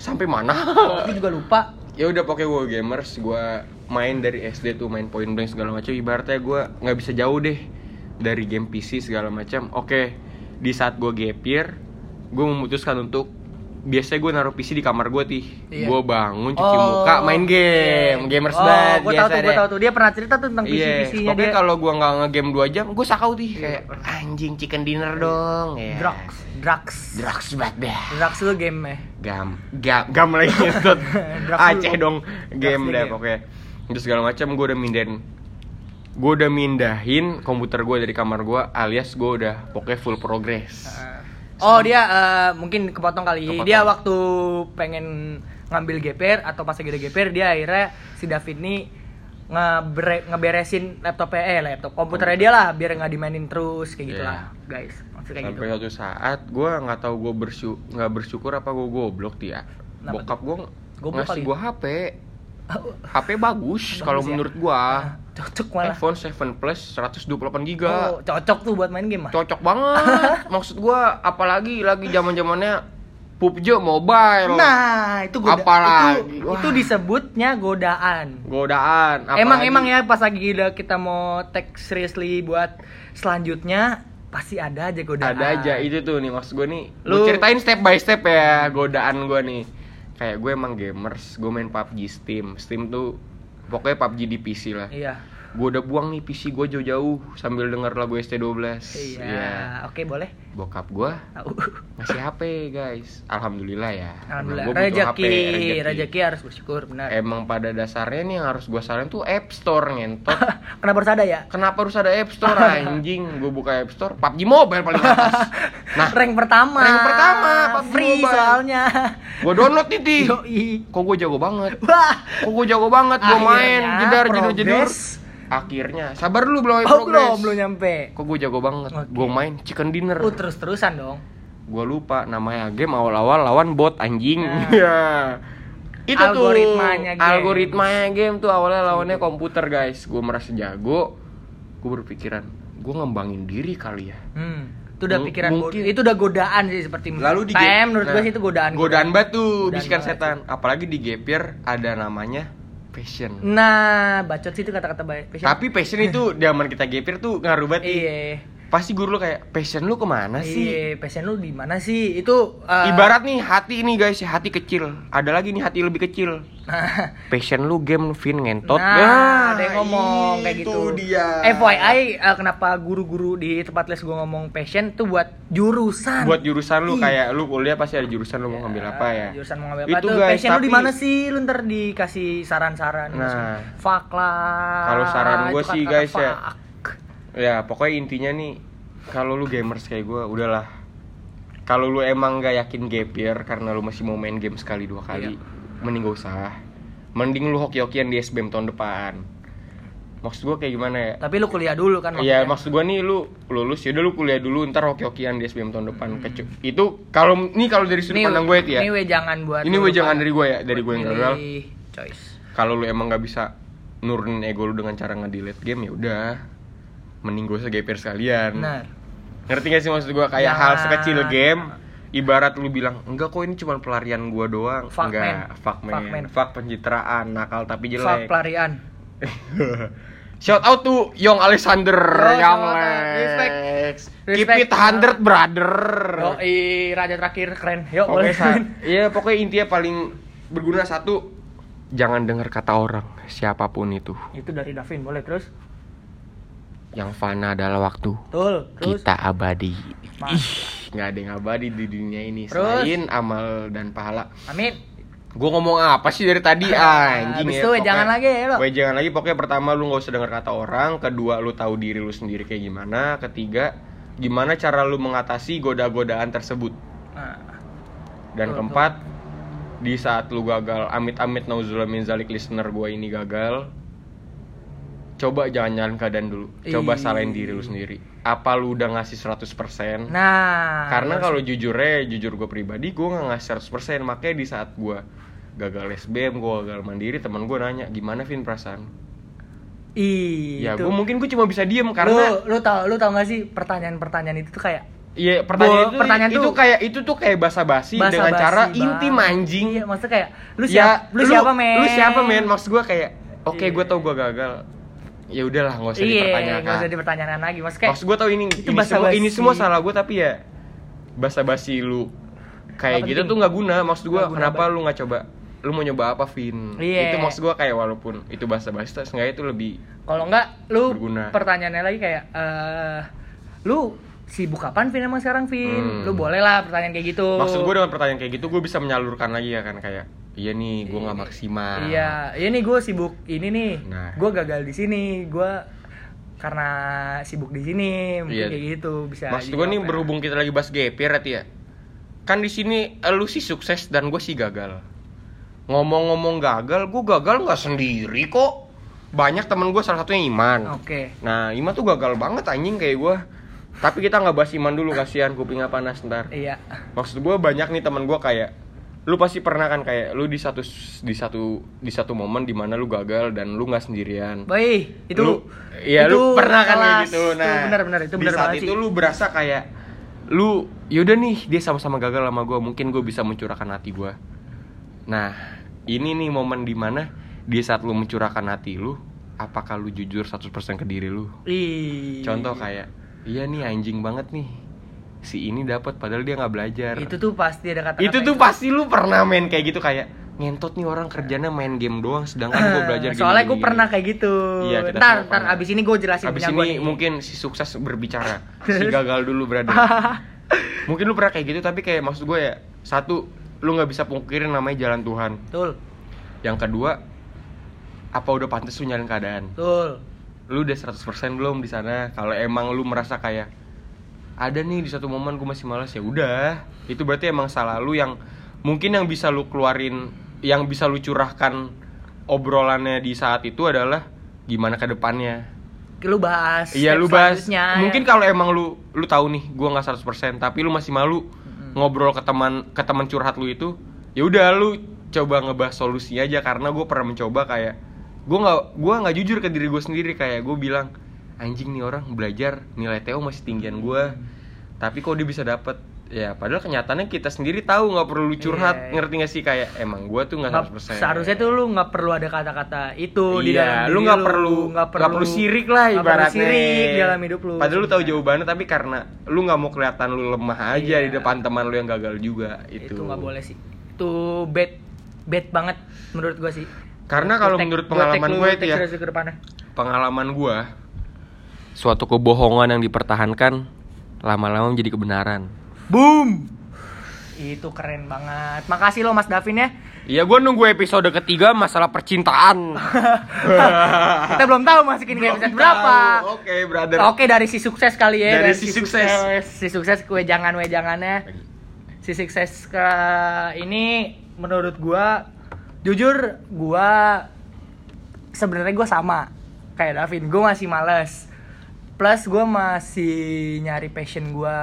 Sampai mana? Tapi juga lupa. Ya udah pokoknya gue gamers gue main dari SD tuh main point blank segala macam. Ibaratnya gue nggak bisa jauh deh dari game PC segala macam. Oke di saat gue gap year gue memutuskan untuk biasanya gue naruh PC di kamar gue tih Iya. gue bangun cuci muka main game. Gamers oh, banget gue tahu tuh, gue tahu tuh. Dia pernah cerita tuh tentang Iya, PC-PC-nya pokoknya dia. kalau gue nggak ngegame 2 jam, gue sakau tih Iya. kayak anjing chicken dinner dong. Ya. Drugs Drugs. Drugs banget dah. Drugs lu game ya? Gam gam gam lagi Drugs Aceh dong game deh pokoknya. Terus segala macam gue udah mindahin. Gue udah mindahin komputer gue dari kamar gue alias gue udah pokoknya full progress Oh dia eh, mungkin kepotong kali Kepotong. Dia waktu pengen ngambil GPR atau pas lagi ada GPR Dia akhirnya si David ini ngebere- ngeberesin laptopnya eh laptop komputernya dia lah biar nggak dimainin terus kayak gitu Iya. lah guys maksudnya kayak sampai gitu suatu saat gue nggak tahu gue bersyukur nggak bersyukur apa gue goblok dia Kenapa bokap gue ngasih ya? gue HP HP bagus kalau Bagus ya? menurut gue cocok malah. iPhone 7 Plus 128 GB oh, cocok tuh buat main game mah cocok banget. Maksud gua apalagi lagi zaman zamannya PUBG mobile. Nah itu goda Apalagi, itu, wah. itu disebutnya godaan. Godaan emang apalagi- emang ya pas lagi kita mau take seriously buat selanjutnya pasti ada aja godaan. Ada aja itu tuh nih maksud gua nih. Lu- lu ceritain step by step ya godaan gua nih. Kayak gue emang gamers gue main PUBG Steam. Steam tuh pokoknya PUBG di PC lah. Iya gue udah buang nih PC gue jauh-jauh sambil denger lagu ST12 iya oke boleh bokap gue ngasih HP guys alhamdulillah ya Alhamdulillah. Butuh Rezeki, HP, rezeki. harus bersyukur, benar. emang pada dasarnya nih yang harus gue salahin tuh App Store ngentot Kenapa harus ada ya? kenapa harus ada App Store anjing gue buka App Store PUBG Mobile paling atas nah rank pertama. rank pertama, PUBG free Mobile. soalnya. gue download nih Ti. Kok gue jago banget Wah. kok gue jago banget gue main Akhirnya jedar jedar jedar. Akhirnya sabar dulu belum Oh, progress belum, belum nyampe. kok gue jago banget Oke. gue main chicken dinner Uh, terus-terusan dong. gue lupa namanya game awal-awal lawan bot anjing Nah. ya itu Algoritmanya tuh game. algoritmanya game tuh awalnya lawannya komputer guys gue merasa jago gue berpikiran gue ngembangin diri kali ya Hmm. Itu udah pikiran mungkin- itu udah godaan sih seperti lalu di PM game- menurut nah, gue sih itu godaan. godaan batu Godaan bisikan banget setan apalagi di gapir ada namanya passion Nah, bacot sih itu kata-kata. Passion. tapi passion itu zaman kita gapir tuh ngaruh banget iya. Pasti guru lu kayak passion lu ke mana sih Iya, passion lu di mana sih? Itu eh, Ibarat nih hati ini guys, hati kecil. Ada lagi nih hati lebih kecil. Nah, Passion lu game Vin ngentot. Nah, ada yang ngomong kayak itu gitu. dia. FYI, eh, kenapa guru-guru di tempat les gue ngomong passion tuh buat jurusan. Buat jurusan lu Ih. kayak lu kuliah pasti ada jurusan lu mau ngambil apa ya. Jurusan mau ngambil apa Itu tuh? guys, passion lu di tapi- mana sih? Lu ntar dikasih saran-saran. Nah. fuck lah. Kalau saran gua sih, guys, ya. fuck. Ya, pokoknya intinya nih kalau lu gamers kayak gua udahlah. Kalau lu emang gak yakin gap year karena lu masih mau main game sekali dua kali, Iya. mending gak usah. mending lu hoki-hokian di SBM tahun depan maksud gue kayak gimana ya Tapi lu kuliah dulu kan Iya, maksud gua nih lu lulus ya udah lu kuliah dulu ntar hoki-hokian di SBM tahun depan. Kecu- itu kalau nih kalau dari sudut Ini- pandang gue ya. Ini jangan buat Ini lu gue jangan lupa. dari gue ya, dari gue yang gagal. Choice. Kalau lu emang nggak bisa nurunin ego lu dengan cara nge-delete game ya udah. Mending gue segeper sekalian. Benar. Ngerti gak sih maksud gue kayak Jangan. hal sekecil game ibarat lu bilang enggak kok ini cuma pelarian gua doang Fuck, enggak man. fuck man. Fuck, man. fuck pencitraan nakal tapi Fuck jelek pelarian. Shout out to Young Alexander Yo, Young. Lex. Keep Respect. it 100 brother. Yo, i raja terakhir keren. Yuk, boleh. Iya, pokoknya intinya paling berguna satu jangan dengar kata orang siapa pun itu. Itu dari Davin, boleh terus. Yang fana adalah waktu. Betul. Terus. Kita abadi. Mas. Ih, nggak ada yang abadi di dunia ini Terus. selain amal dan pahala. Amin. Gue ngomong apa sih dari tadi anjing Habis ya. itu, jangan lagi ya, lo. We jangan lagi pokoknya pertama lu nggak usah dengar kata orang, kedua lu tahu diri lu sendiri kayak gimana, ketiga gimana cara lu mengatasi goda-godaan tersebut. Nah, Dan Betul, keempat di saat lu gagal, amit-amit nauzubillah min zalik listener gua ini gagal. Coba jangan nyalain keadaan dulu. Coba Ih. salahin diri lu sendiri. Apa lu udah ngasih 100%? nah Karena kalau jujur ya, jujur gue pribadi, gue nggak ngasih 100% Makanya di saat gue gagal SBM, gue gagal mandiri, teman gue nanya, gimana Vin perasaan? Ih, Ya itu. gue mungkin gue cuma bisa diem lu karena lu tau lu tau gak sih pertanyaan-pertanyaan itu tuh kayak Iya pertanyaan Bo- itu, pertanyaan itu tuh- kayak itu tuh kayak basa-basi dengan basa-basi cara banget. intim anjing. Iya, maksudnya kayak lu Ya, siapa lu, siapa men? Lu siapa men? Maksud gue kayak, oke Iya. gue tau gue gagal. Ya udahlah nggak usah Iya, dipertanyakan. gak usah dipertanyakan lagi. Maksudnya kayak Maksud gue tau ini itu ini semua, ini semua salah gue tapi ya basa-basi lu kayak Nggak gitu penting. tuh nggak guna. Maksud gue Nggak kenapa banget. lu nggak coba? Lu mau nyoba apa Vin? Iya. Itu maksud gue kayak walaupun itu basa-basi, terus nggak itu lebih kalau enggak lu Berguna. pertanyaannya lagi kayak eh lu sibuk kapan Vin emang sekarang Vin? Hmm. Lu boleh lah pertanyaan kayak gitu. Maksud gue dengan pertanyaan kayak gitu gue bisa menyalurkan lagi ya kan kayak iya nih gue nggak maksimal. Iya, iya nih gue sibuk ini nih. Nah. Gue gagal di sini. Gue karena sibuk di sini mungkin Iya. kayak gitu bisa. Maksud gue nih berhubung kita lagi bahas berarti ya. Kan di sini eh, lu sih sukses dan gue sih gagal. Ngomong-ngomong gagal, gue gagal nggak sendiri kok. Banyak temen gue salah satunya Iman. Oke. Nah Iman tuh gagal banget anjing kayak gue. Tapi kita nggak bahas Iman dulu kasihan kupingnya panas ntar. Iya. Maksud gue banyak nih temen gue kayak lu pasti pernah kan kayak lu di satu di satu di satu momen di mana lu gagal dan lu nggak sendirian. Baik, itu lu, iya lu pernah kan kayak gitu nah itu benar itu di saat banget itu sih. lu berasa kayak lu yaudah nih dia sama-sama gagal sama gue mungkin gue bisa mencurahkan hati gue nah ini nih momen di mana di saat lu mencurahkan hati lu apakah lu jujur 100% ke diri lu Ih. contoh kayak iya nih anjing banget nih si ini dapat padahal dia nggak belajar. Itu tuh pasti ada kata-kata itu tuh pasti lu pernah main kayak gitu kayak ngentot nih orang kerjanya main game doang sedangkan gue belajar gini, Soalnya gue pernah kayak gitu. Iya, ntar, ntar pernah. abis ini gue jelasin Abis ini mungkin si sukses berbicara. Si gagal dulu brother. Mungkin lu pernah kayak gitu tapi kayak maksud gue ya Satu, lu nggak bisa pungkirin namanya jalan Tuhan. Betul, Yang kedua, apa udah pantas lu nyalin keadaan? Betul. Lu udah 100% belum di sana? Kalau emang lu merasa kayak ada nih di satu momen gue masih malas ya udah. Itu berarti emang salah lu yang mungkin yang bisa lu keluarin yang bisa lu curahkan obrolannya di saat itu adalah gimana ke depannya. Lu bahas. Iya lu bahas. Mungkin kalau emang lu lu tahu nih gua nggak 100% tapi lu masih malu ngobrol ke teman ke teman curhat lu itu, ya udah lu coba ngebahas solusinya aja. Karena gue pernah mencoba kayak gua nggak gua nggak jujur ke diri gue sendiri. Kayak gue bilang anjing nih orang belajar nilai TO masih tinggian gua tapi kok dia bisa dapet ya padahal kenyataannya kita sendiri tahu nggak perlu lu curhat Iya. ngerti gak sih kayak emang gua tuh nggak Nggak- 100% seharusnya tuh lu nggak perlu ada kata-kata itu di dalam Iya, diri lu nggak perlu nggak nggak perlu sirik lah nggak perlu ibaratnya. sirik di dalam hidup lu. Padahal lu tahu jawabannya tapi karena lu nggak mau kelihatan lu lemah aja Iya. di depan teman lu yang gagal juga itu. itu nggak boleh sih. Itu bad bad banget menurut gue sih. Karena kalau menurut pengalaman gue itu ya, pengalaman gua suatu kebohongan yang dipertahankan lama-lama menjadi kebenaran. Boom. Itu keren banget. Makasih lo Mas Davin ya. Iya, gua nunggu episode ketiga masalah percintaan. Kita belum tahu masukin ke episode berapa. Oke, brother. Oke dari si sukses kali ya. Dari si sukses. Si sukses kue jangan kue jangannya. Si sukses ke ini menurut gua jujur gua sebenarnya gua sama kayak Davin gua masih males plus gua masih nyari passion gua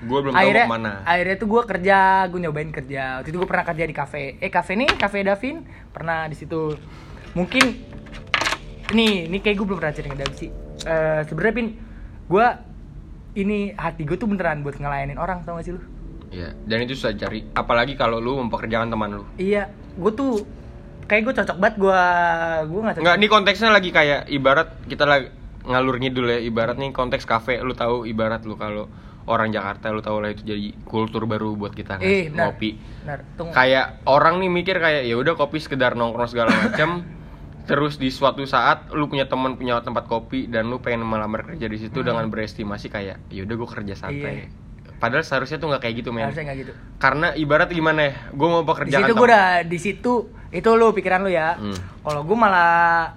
Gua belum tahu akhirnya, mau ke mana. akhirnya tuh gua kerja gua nyobain kerja waktu itu gua pernah kerja di kafe eh kafe nih kafe Davin pernah di situ mungkin nih ini kayak gue belum pernah cerita Davin sih Eh, sebenarnya pin gua ini hati gue tuh beneran buat ngelayanin orang tau gak sih lu Iya, dan itu susah cari. Apalagi kalau lu mempekerjakan teman lu. Iya, gue tuh kayak gue cocok banget gue gue nggak cocok. Enggak, ini konteksnya lagi kayak ibarat kita lagi ngalur ngidul ya. Ibarat nih konteks kafe, lu tahu ibarat lu kalau orang Jakarta lu tahu lah itu jadi kultur baru buat kita. Eh, benar. ngopi. Benar. Kayak orang nih mikir kayak ya udah kopi sekedar nongkrong segala macam. Terus di suatu saat lu punya teman punya tempat kopi dan lu pengen melamar kerja di situ dengan berestimasi kayak ya udah gue kerja santai. Hmm. Iya. Padahal seharusnya tuh nggak kayak gitu men. Harusnya nggak gitu. Karena ibarat gimana ya, gue mau Di pekerjaan situ gue udah di situ itu lu pikiran lu ya. Hmm. Kalau gue malah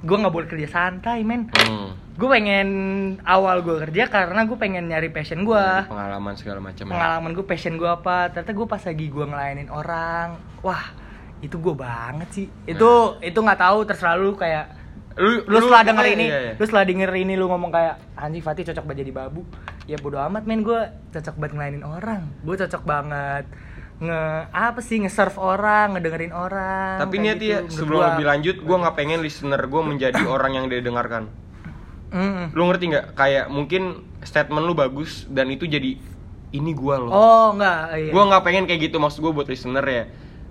gue nggak boleh kerja santai men. Hmm. Gue pengen awal gue kerja karena gue pengen nyari passion gue. pengalaman segala macam ya. Pengalaman gue passion gue apa? Ternyata gue pas lagi gue ngelayanin orang, wah itu gue banget sih. Itu itu nggak tahu terserah lu kayak Lu, lu setelah denger iya, ini, iya, iya. lu setelah denger ini lu ngomong kayak anjing Fatih cocok banget jadi babu. Ya bodo amat men gue cocok banget ngelainin orang. Gue cocok banget nge apa sih nge-serve orang, ngedengerin orang. Tapi niat gitu, ya, sebelum gua. lebih lanjut, gue nggak pengen listener gue menjadi orang yang dia dengarkan. Mm. Lu ngerti nggak? Kayak mungkin statement lu bagus dan itu jadi ini gua loh. Oh, enggak, iya. Gue nggak pengen kayak gitu maksud gue buat listener ya.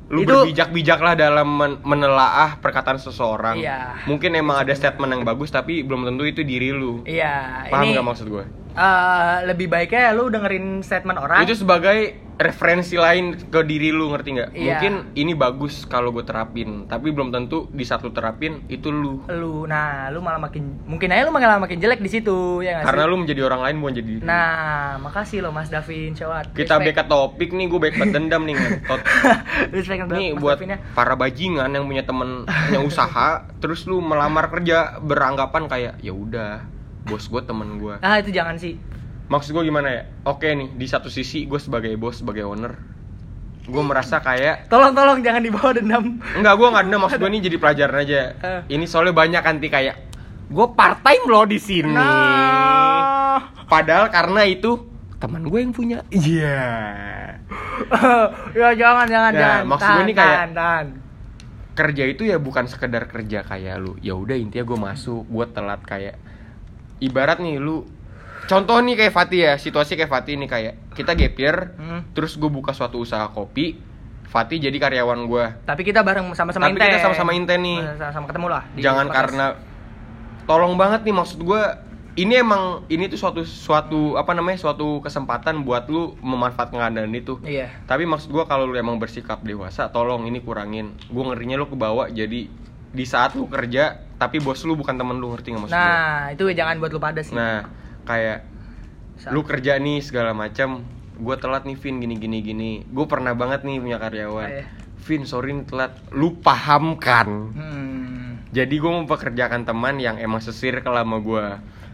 Lu Itu- berbijak-bijaklah dalam men- menelaah perkataan seseorang. Iya. Mungkin emang ada statement yang bagus tapi belum tentu itu diri lu. Iya, Paham ini nggak maksud gue? eh, lebih baiknya lu dengerin statement orang. Itu sebagai referensi lain ke diri lu ngerti nggak? Iya. Mungkin ini bagus kalau gue terapin, tapi belum tentu di saat lu terapin itu lu. lu nah lu malah makin mungkin aja lu malah makin jelek di situ ya nggak Karena sih? lu menjadi orang lain bukan jadi nah makasih lo mas Davin Cowat kita back ke topik nih, gue back ke dendam nih ngetot. respect Nih mas buat ya para bajingan yang punya temen punya usaha, terus lu melamar kerja beranggapan kayak ya udah bos gue temen gue. ah itu jangan sih Maksud gue gimana ya? Oke nih di satu sisi gue sebagai bos sebagai owner, gue merasa kayak tolong tolong jangan dibawa dendam Enggak, gue nggak dendam. Maksud gue ini jadi pelajaran aja. Eh. Ini soalnya banyak nanti kayak gue part time loh di sini. nah Padahal karena itu teman gue yang punya. Iya. ya jangan jangan Nah, jangan maksud gue nih kayak- tahan, tahan. Kerja itu ya bukan sekedar kerja kayak lu. Ya udah intinya gue masuk, gue telat kayak ibarat nih lu Contoh nih kayak Fatih ya, situasi kayak Fatih nih kayak kita gap year, Hmm. terus gue buka suatu usaha kopi, Fatih jadi karyawan gue. tapi kita bareng sama-sama Tapi inten kita sama-sama inten nih. sama ketemu lah jangan podcast. karena tolong banget nih maksud gue ini emang ini tuh suatu suatu apa namanya suatu kesempatan buat lu memanfaatkan keadaan itu iya tapi maksud gue kalau lu emang bersikap dewasa tolong ini kurangin gue ngerinya lu kebawa jadi di saat lu kerja tapi bos lu bukan temen lu ngerti nggak maksud gue nah itu jangan buat lu pada sih nah kayak Sa- lu kerja nih segala macam. Gue telat nih Vin gini gini gini. Gue pernah banget nih punya karyawan. Iya. Vin sorry nih telat. Lu paham kan hmm. jadi gue mempekerjakan teman yang emang sesir sama gue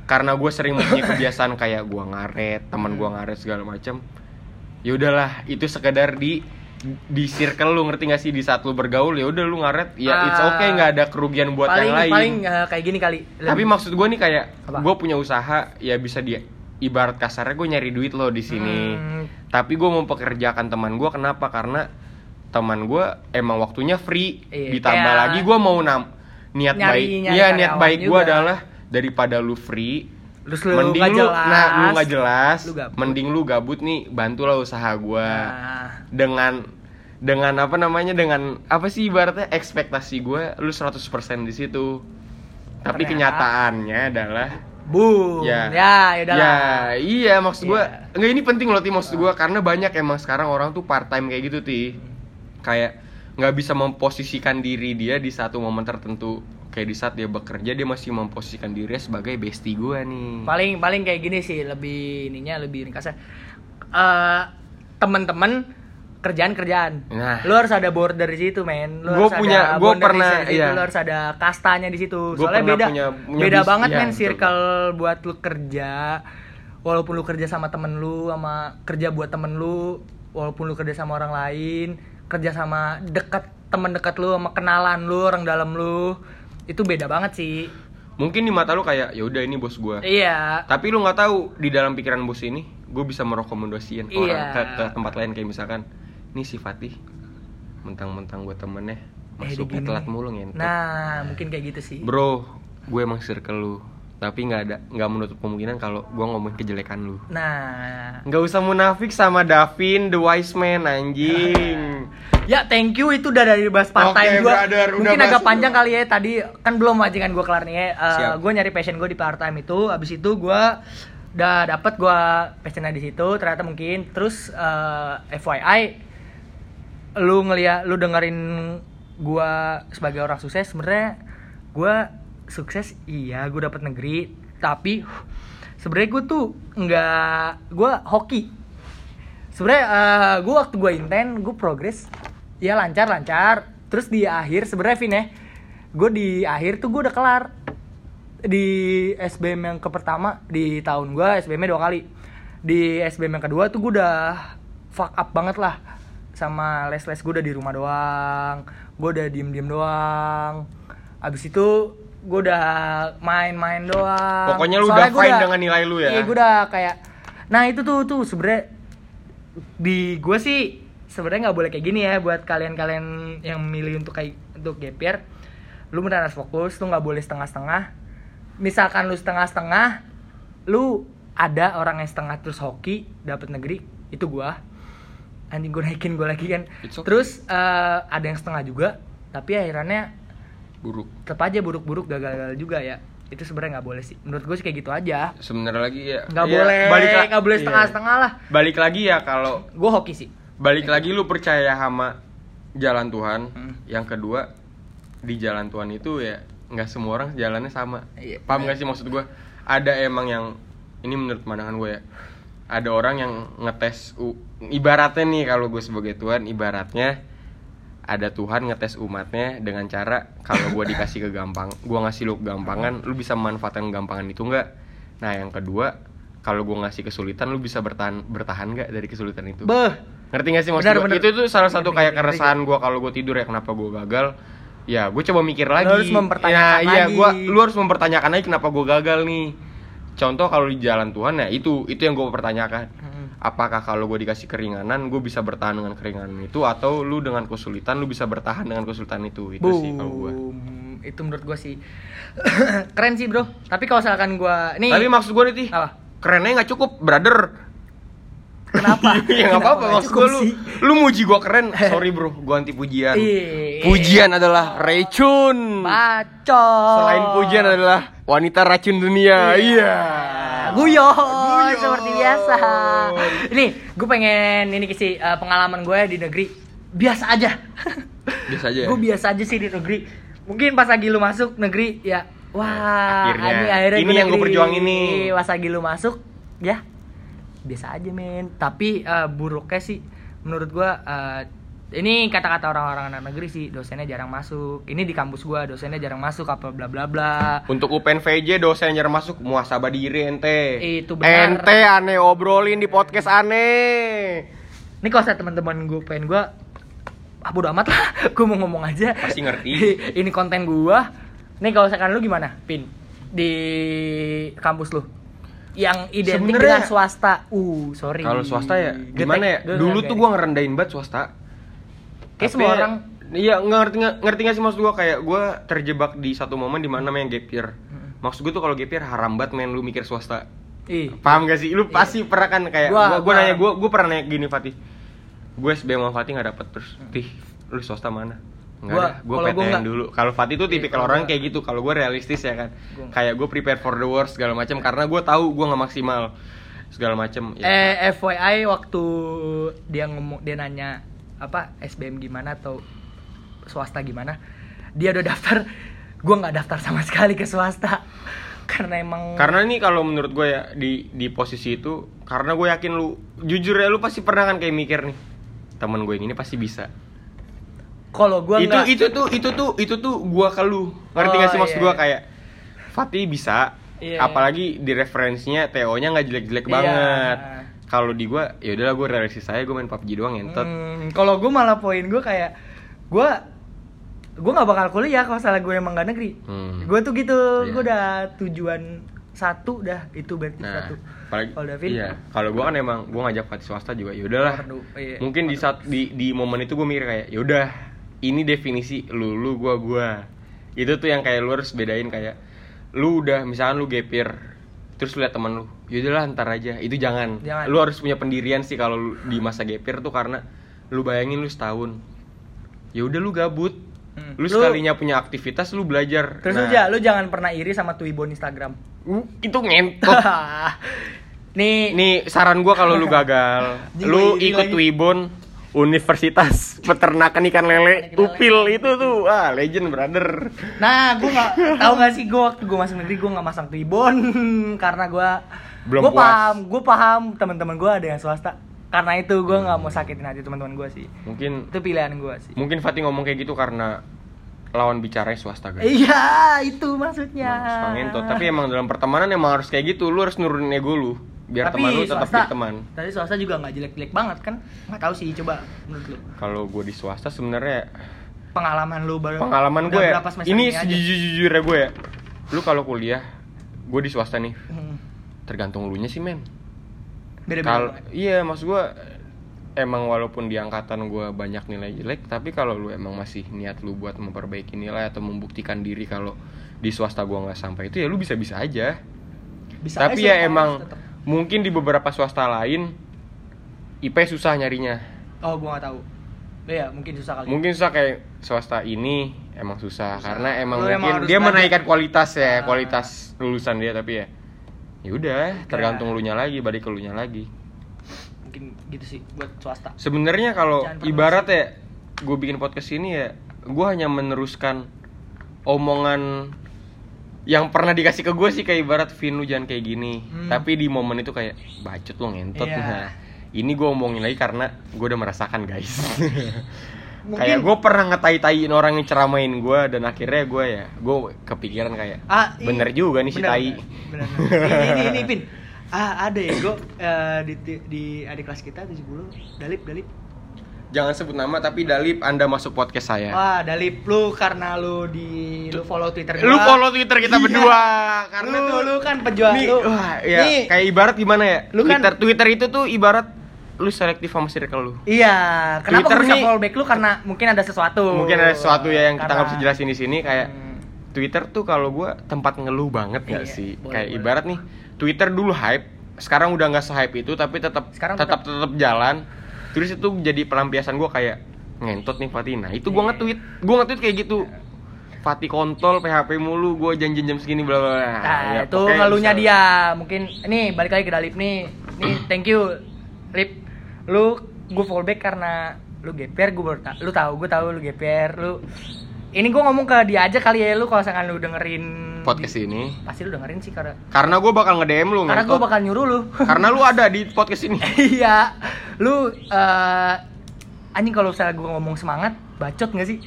karena gue sering mempunyai kebiasaan kayak gue ngaret teman gue ngaret segala macam. Ya udahlah itu sekedar di di circle lu ngerti gak sih? Di saat lu bergaul ya udah lu ngaret ya it's Ah. okay nggak ada kerugian buat paling yang lain. paling eh, kayak gini kali. Tapi maksud gue nih kayak gue punya usaha ya bisa dia ibarat kasarnya gue nyari duit loh di sini. Hmm. tapi gue mempekerjakan teman gue kenapa? Karena teman gue emang waktunya free. Iya, ditambah kayak lagi gue mau nam niat nyari- baik. nyari iya niat baik gue adalah daripada lu free Terus lu mending lu jelas, nah lu nggak jelas lu gabut. mending lu gabut nih bantulah usaha gue Nah, dengan dengan apa namanya dengan apa sih ibaratnya ekspektasi gue lu 100% di situ tapi Ternyata- kenyataannya adalah boom. Ya. Ya, ya udah ya iya maksud gue Iya. enggak ini penting loh ti maksud gue karena banyak emang sekarang orang tuh part time kayak gitu ti kayak nggak bisa memposisikan diri dia di satu momen tertentu kayak di saat dia bekerja dia masih memposisikan dirinya sebagai bestie gue nih Paling paling kayak gini sih, lebih ininya lebih ringkasnya. Eh teman-teman kerjaan kerjaan. Nah. Lu harus ada border di situ, men. Lu Gua harus punya- ada gua boundaries pernah, di situ, iya. Lu harus ada kastanya di situ. Gua Soalnya beda punya- punya beda bis- banget iya, men betul. circle buat lu kerja. Walaupun lu kerja sama temen lu, sama kerja buat temen lu, walaupun lu kerja sama orang lain, kerja sama dekat teman dekat lu sama kenalan lu orang dalam lu itu beda banget sih Mungkin di mata lu kayak ya udah ini bos gua. iya Tapi lu nggak tahu di dalam pikiran bos ini, gue bisa merekomendasikan Iya. orang ke, ke tempat lain kayak misalkan, nih si Fatih, mentang-mentang gue temennya, Eh, masuknya telat mulu ngentot. nah mungkin kayak gitu sih Bro, gue emang circle lu, tapi nggak ada nggak menutup kemungkinan kalau gue ngomongin kejelekan lu. nah Nggak usah munafik sama Davin, the wise man anjing. Ya thank you itu udah dari bahas part time gue udah Mungkin agak panjang kali ya Tadi kan belum wajangan gue kelar nih ya Siap. Gue nyari passion gue di part time itu Abis itu gue udah dapet gue passionnya di situ Ternyata mungkin Terus eh, FYI Lu ngeliat Lu dengerin gue sebagai orang sukses sebenarnya gue sukses iya gue dapet negeri tapi sebenarnya gue tuh nggak gue hoki. Sebenarnya eh, gue waktu gue inten gue progres ya lancar lancar terus di akhir sebenarnya Vin ya gue di akhir tuh gue udah kelar. Di SBM yang ke pertama di tahun gue SBM dua kali. Di SBM yang kedua tuh gue udah fuck up banget lah sama les les gue udah di rumah doang gue udah diem diem doang. Abis itu gue udah main-main doang. Pokoknya lu Soalnya udah fine dengan nilai lu ya? iya gue udah kayak nah itu tuh tuh sebenernya di gue sih sebenarnya nggak boleh kayak gini ya buat kalian-kalian yang milih untuk kayak untuk year. Lu benar harus fokus lu nggak boleh setengah-setengah. Misalkan lu setengah-setengah lu ada orang yang setengah terus hoki dapat negeri itu gua anjing gue naikin gue lagi kan okay. terus eh, ada yang setengah juga tapi akhirnya Buruk. tetap aja buruk-buruk gagal-gagal juga ya itu sebenarnya nggak boleh sih menurut gue sih kayak gitu aja Sebenarnya lagi ya. nggak ya, boleh la- nggak boleh iya. setengah-setengah lah Balik lagi ya kalau gue hoki sih balik lagi lu percaya sama jalan Tuhan. Hmm. Yang kedua di jalan Tuhan itu ya nggak semua orang jalannya sama. Iya. Paham gak sih maksud gue? Ada emang yang ini menurut pandangan gue ya. Ada orang yang ngetes u, ibaratnya nih kalau gue sebagai Tuhan ibaratnya ada Tuhan ngetes umatnya dengan cara kalau gue dikasih kegampang, gue ngasih lu kegampangan, lu bisa memanfaatkan kegampangan itu nggak? Nah yang kedua, kalau gue ngasih kesulitan, lu bisa bertahan bertahan nggak dari kesulitan itu? beh Ngerti gak sih maksud Benar. Itu tuh salah satu kayak keresahan gue kalau gue tidur ya kenapa gue gagal. Ya gue coba mikir lagi. harus mempertanyakan Ya, iya, lagi. gua, lu harus mempertanyakan lagi kenapa gue gagal nih. Contoh kalau di jalan Tuhan ya itu itu yang gue pertanyakan. Hmm. Apakah kalau gue dikasih keringanan, gue bisa bertahan dengan keringanan itu atau lu dengan kesulitan lu bisa bertahan dengan kesulitan itu? Itu sih kalau gue. Boom. itu menurut gue sih keren sih bro tapi kalau misalkan gue nih Tapi maksud gue nih, apa kerennya nggak cukup, brother. Kenapa ya nggak apa-apa maksud gue lu lu muji gue keren sorry bro gue anti pujian Iya. pujian adalah racun bacot selain pujian adalah wanita racun dunia iya Guyon, Guyon. seperti biasa. Ini, gue pengen ini sih eh, pengalaman gue di negeri biasa aja. biasa aja ya? gue biasa aja sih di negeri. Mungkin pas lagi lu masuk negeri ya, wah, Akhirnya. ini akhirnya Ini yang gua negeri. perjuangin nih. Pas lagi lu masuk, ya biasa aja men. Tapi eh, buruknya sih, menurut gue eh, ini kata-kata orang-orang anak negeri sih dosennya jarang masuk. Ini di kampus gua dosennya jarang masuk apa bla bla bla. untuk UPN VJ dosen yang masuk muasabah diri ente Itu benar. ente aneh obrolin di podcast aneh Ini kalau saya teman-teman gue pengen gue ah bodo amat lah, gue mau ngomong aja. Pasti ngerti. Ini konten gue. Nih kalau misalkan lu gimana, Pin? Di kampus lu? Yang identik Sebenarnya- dengan swasta. Uh, sorry. kalau swasta ya gimana ya dulu tuh gue ngerendahin banget swasta Kayak Tapi semua orang Iya ngerti nggak ngerti nggak sih maksud gue kayak gue terjebak di satu momen di mana main gap year. Maksud gue tuh kalau gap year haram banget main lu mikir swasta. ih. Paham gak sih? Lu pasti pernah kan kayak Gua- gua, gua, gua- nanya gua gua pernah nanya gini Fatih. Gue SBM sama Fatih gak dapet terus. Tih, lu swasta mana? Kalau gua PTN dulu. Kalau Fatih tuh Iya, tipikal orang gua- kayak gitu. Kalau gue realistis ya kan. Gua- Kayak gue prepare for the worst segala macam karena gue tahu gue nggak maksimal segala macam. Ya, Eh FYI waktu dia ngomong dia nanya apa SBM gimana atau swasta gimana, dia udah daftar. Gue nggak daftar sama sekali ke swasta karena emang Karena ini kalau menurut gue ya di di posisi itu karena gue yakin lu jujur ya lu pasti pernah kan kayak mikir nih temen gue yang ini pasti bisa kalau gue itu nggak itu tuh itu tuh itu tuh gua ke lu ngerti Oh, gak sih maksud iya, gua iya. kayak Fatih bisa Iya, apalagi di referensinya TO nya nggak jelek-jelek Iya. banget kalau di gua ya udahlah gua realistis saya gua main PUBG doang ngentot Hmm, kalau gue malah poin gue kayak gue gue nggak bakal kuliah kalau salah gue emang gak negeri Hmm. gue tuh gitu Iya. gue udah tujuan satu dah itu berarti Nah, satu apalagi kalau David iya. Kalau gua kan emang gua ngajak Fatih swasta juga. Ya udahlah. Iya. Mungkin di saat di di momen itu gue mikir kayak, ya udah, ini definisi lu lu gua gua. Itu tuh yang kayak lu harus bedain kayak lu udah misalkan lu gapir terus lu lihat temen lu ya udahlah ntar aja itu jangan. Jangan. lu harus punya pendirian sih kalau di masa gapir tuh karena lu bayangin lu setahun ya udah lu gabut Hmm. lu Lu- sekalinya punya aktivitas lu belajar terus Nah, lu, ja- lu jangan pernah iri sama Twibbon Instagram uh, itu ngentot nih Nih saran gua kalau lu gagal, lu ikut lagi. Universitas Peternakan Ikan Lele. Upil itu tuh ah legend brother. Nah, gue nggak tahu nggak sih gue waktu gue masuk negeri gue nggak masang tribun karena gue Belum gue puas. paham gue paham teman-teman gue ada yang swasta karena itu gue nggak mau sakitin hati teman-teman gue sih Mungkin itu pilihan gue sih mungkin Fatih ngomong kayak gitu karena lawan bicaranya swasta guys. iya itu maksudnya ngentot. Tapi emang dalam pertemanan emang harus kayak gitu. Lu harus nurunin ego lu biar Tapi teman lu tetap swasta- jadi teman. Tadi swasta juga nggak jelek-jelek banget kan? Nggak tahu sih coba menurut lu. Kalau gue di swasta sebenarnya Pengalaman lu baru pengalaman gue ya, ini aja? sejujurnya gue ya. Lu kalau kuliah, gue di swasta nih, Hmm. tergantung lu nya sih men. Beda-beda. Kalau iya maksud gua emang walaupun di angkatan gua banyak nilai jelek, tapi kalau lu emang masih niat lu buat memperbaiki nilai atau membuktikan diri kalau di swasta gua nggak sampai itu ya lu bisa-bisa aja. Bisa tapi aja ya emang tetep. Mungkin di beberapa swasta lain IP susah nyarinya. Oh, gua nggak tahu. Iya, mungkin susah kali. Mungkin susah kayak swasta ini emang susah, Susah. karena emang Lu emang mungkin harus dia belajar. menaikkan kualitas ya, Ah. kualitas lulusan dia tapi ya ya udah tergantung lu nya lagi, balik ke lu nya lagi. Mungkin gitu sih buat swasta. Sebenarnya kalau ibarat ya gue bikin podcast ini ya gue hanya meneruskan omongan yang pernah dikasih ke gue sih kayak ibarat Vin lu jangan kayak gini Hmm. tapi di momen itu kayak bacot lo ngentot Iya. nah ini gue omongin lagi karena gue udah merasakan guys Mungkin- kayak gue pernah ngetai-taiin orang yang ceramain gue dan akhirnya gue ya gue kepikiran kayak Ah, i- bener juga nih si bener, tai Bener, bener. ini, ini, ini, Pin. Ah, ada ya, gue di, di adik kelas kita 70 Dalip, Dalip. Jangan sebut nama tapi Dalip anda masuk podcast saya Wah, Dalip lu karena lu di lu follow Twitter lu gua. follow Twitter kita Iya. berdua karena lu, tuh lu kan penjual nih, lu. wah, ya, Nih, kayak ibarat gimana ya? Lu kan- Twitter Twitter itu tuh ibarat lu selektif sama circle lu. Iya, kenapa Twitter nih- follow back lu karena mungkin ada sesuatu. Mungkin ada sesuatu ya yang kita Karena- nggak bisa jelasin di sini kayak Hmm. Twitter tuh kalau gua tempat ngeluh banget gak Iya, sih? boleh, kayak boleh. ibarat nih Twitter dulu hype, sekarang udah nggak se-hype itu tapi tetap Sekarang tetap tetap jalan. Terus itu jadi pelampiasan gua kayak ngentot nih Fatih. Nah, itu gua Iya. nge-tweet, gua nge-tweet kayak gitu. Fatih kontol, PHP mulu, gua janji jam segini bla bla bla. Nah, Ya, itu ngeluhnya dia. Mungkin nih balik lagi ke Dalip nih. Nih, thank you. Lip. Lu gue fallback karena lu GPR gue baru ta- lu tahu gue tahu lu GPR lu ini gue ngomong ke dia aja kali ya lu kalau misalkan lu dengerin podcast di- ini. pasti lu dengerin sih karena Karena gue bakal nge-DM lu karena gue bakal nyuruh lu Karena lu ada di podcast ini. iya lu eh anjing kalau misalnya gue ngomong semangat bacot gak sih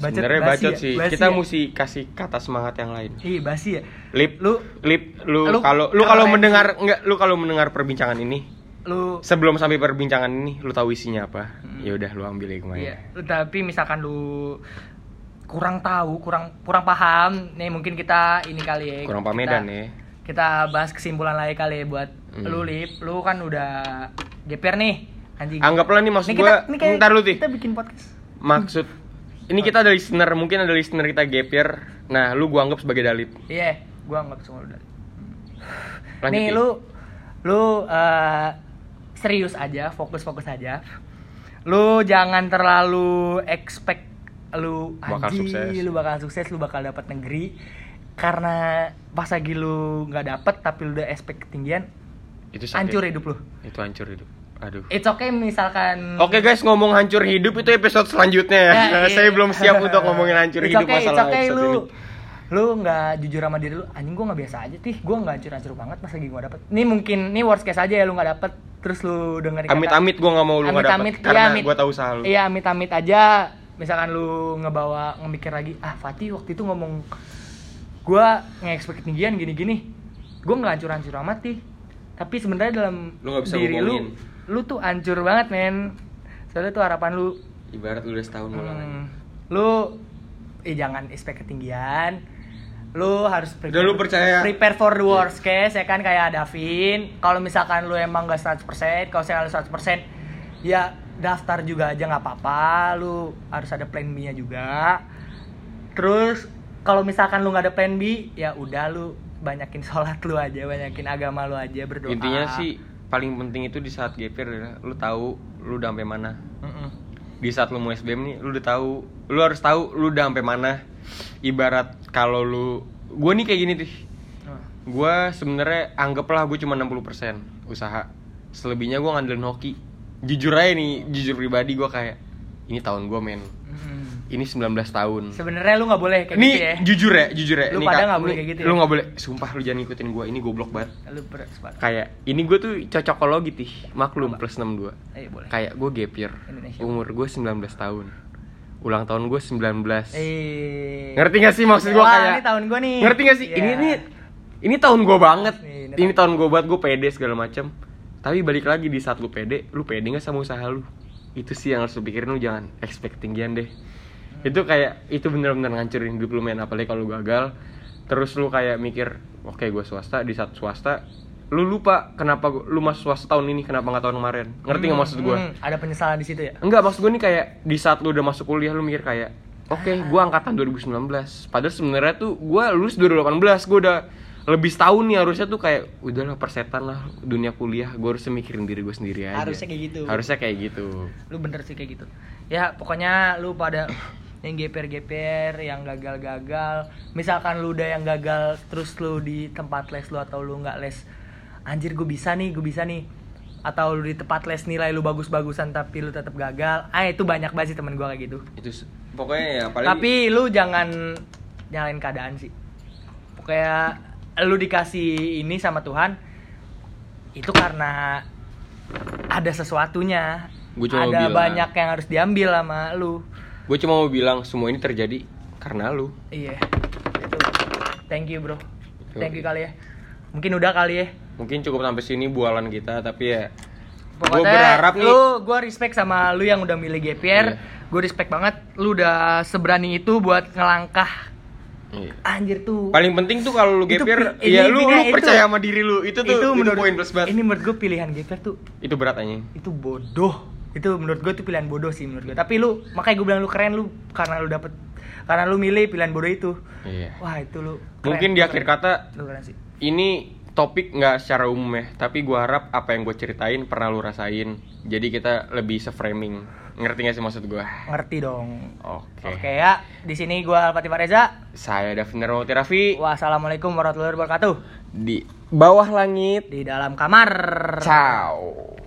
Sebenarnya basi bacot ya? sih. Basi Kita ya? mesti kasih kata semangat yang lain. iya basi ya Lip, Lu- lip, lu kalau lu kalau mendengar enggak lu kalau mendengar perbincangan ini, lu sebelum sampai perbincangan ini lu tahu isinya apa? Hmm. Ya udah lu ambil Iya, hikmahnya. lu- tapi misalkan lu kurang tahu, kurang kurang paham, nih mungkin kita ini kali ya. Kurang kita- pamedan ya. Kita bahas kesimpulan lagi kali ya buat Hmm. lu Lip. Lu kan udah GPR nih, anjing. Anggaplah nih maksud Nih gua, nih kayak ntar lu Ti. Kita bikin podcast. Maksud ini kita ada listener, mungkin ada listener kita gapir. Nah, lu gua anggap sebagai dalip. Iya, gua anggap semua udah. Lanjut, nih lu lu eh, serius aja, fokus-fokus aja. Lu jangan terlalu expect lu Bakal anjing, sukses. lu bakal sukses, lu bakal dapat negeri. Karena pas lagi lu nggak dapet tapi lu udah expect ketinggian, Itu sakit. hancur hidup lu. Itu hancur hidup. Aduh. It's okay misalkan Oke guys, ngomong hancur hidup itu episode selanjutnya ya. Ya, iya. Saya belum siap untuk ngomongin hancur It's hidup okay, it's masalah okay, episode lu ini. lu nggak jujur sama diri lu anjing gua nggak biasa aja tih gua nggak hancur-hancur banget pas lagi gua dapet ini mungkin ini worst case aja ya lu nggak dapet terus lu dengerin kata- Amit-amit gua nggak mau lu nggak dapet karena iya, amit- gua tahu usaha lu. iya amit-amit aja misalkan lu ngebawa ngemikir lagi ah Fatih waktu itu ngomong gua nge-expect ketinggian gini-gini gua nggak hancur-hancur amat tih tapi sebenarnya dalam Lu nggak bisa diri lu ngomongin. lu tuh hancur banget men soalnya tuh harapan lu Ibarat lu udah setahun ngulang. hmm, lu eh jangan expect ketinggian lu harus Udah lu percaya. prepare for the worst case ya kan kayak Davin kalau misalkan lu emang gak 100% kalau saya 100% ya daftar juga aja nggak apa-apa lu harus ada plan B nya juga terus kalau misalkan lu nggak ada plan B ya udah lu banyakin sholat lu aja banyakin agama lu aja berdoa Intinya sih paling penting itu di saat GPR adalah lu tahu lu udah sampai mana. Mm-mm. Di saat lu mau SBM nih lu udah tahu, lu harus tahu lu udah sampai mana. Ibarat kalau lu gua nih kayak gini tuh. Gua sebenarnya anggaplah gue cuma 60% usaha. Selebihnya gua ngandelin hoki. Jujur aja nih, jujur pribadi gua kayak ini tahun gua men. mm-mm. Ini 19 tahun. sebenarnya lu nggak boleh kayak Ini gitu ya jujur ya, jujur ya. Lu Ini, pada nggak boleh kayak gitu Lu ya? nggak boleh, sumpah lu jangan ngikutin gua. Ini goblok banget. lu Kayak ini gue tuh cocokologi tih, maklum plus 62. eh boleh Kayak gue gap year. Indonesia. Umur gue 19 tahun. Ulang tahun gue 19. eh Ngerti gak sih maksud gue kayak ini tahun gua nih. Ngerti gak sih? Iya. Ini ini ini tahun gue banget. Nih, ini Ini, tahun gue banget gue pede segala macam. Tapi balik lagi di saat lu pede, lu pede gak sama usaha lu? Itu sih yang harus lu pikirin lu jangan expect tinggian deh. Itu kayak itu bener-bener ngancurin hidup lu men apalagi kalau lu gagal. Terus lu kayak mikir, oke gue swasta di saat swasta lu lupa kenapa gua- lu masuk swasta tahun ini kenapa nggak tahun kemarin ngerti nggak Hmm, maksud gue hmm, ada penyesalan di situ ya Enggak, maksud gue nih kayak di saat lu udah masuk kuliah lu mikir kayak Oke, gua angkatan 2019 Padahal sebenarnya tuh gua lulus 2018 Gua udah lebih setahun nih harusnya tuh kayak Udahlah persetan lah dunia kuliah. Gue harus mikirin diri gue sendiri aja. Harusnya kayak gitu. Harusnya kayak gitu. Lu bener sih kayak gitu. Ya pokoknya lu pada yang geper-geper yang gagal-gagal. Misalkan lu udah yang gagal terus lu di tempat les lu atau lu nggak les. Anjir gue bisa nih gue bisa nih. Atau lu di tempat les nilai lu bagus-bagusan tapi lu tetap gagal. Ah itu banyak banget sih temen gue kayak gitu. Itu pokoknya ya paling tapi lu jangan nyalain keadaan sih. Pokoknya lu dikasih ini sama Tuhan itu karena ada sesuatunya. Gua cuma ada bilang. banyak yang harus diambil sama lu. Gue cuma mau bilang semua ini terjadi karena lu. Iya. Itu. Thank you bro. Thank you kali ya. Mungkin udah kali ya. Mungkin cukup sampai sini bualan kita Tapi ya Gue berharap nih. lu gue respect sama lu yang udah milih GPR Iya. gue respect banget lu udah seberani itu buat ngelangkah iya. anjir tuh. Paling penting tuh kalau lu Itu gapir pi- ya lu, lu itu- percaya sama diri lu. Itu tuh itu, menurut poin plus banget. ini menurut gue pilihan GPR tuh Itu berat aja itu bodoh. Itu menurut gue tuh pilihan bodoh sih menurut gue tapi lu makanya gue bilang lu keren lu karena lu dapet karena lu milih pilihan bodoh itu. Iya. Wah itu lu keren, Mungkin di akhir kata lu keren sih. ini topik nggak secara umum ya, tapi gua harap apa yang gue ceritain pernah lu rasain. Jadi kita lebih se-framing. Ngerti gak sih maksud gua? ngerti dong Oke. oke ya di sini gue Alpati Reza Saya Davin Darmawati Raffi wassalamualaikum warahmatullahi wabarakatuh di bawah langit. di dalam kamar Ciao.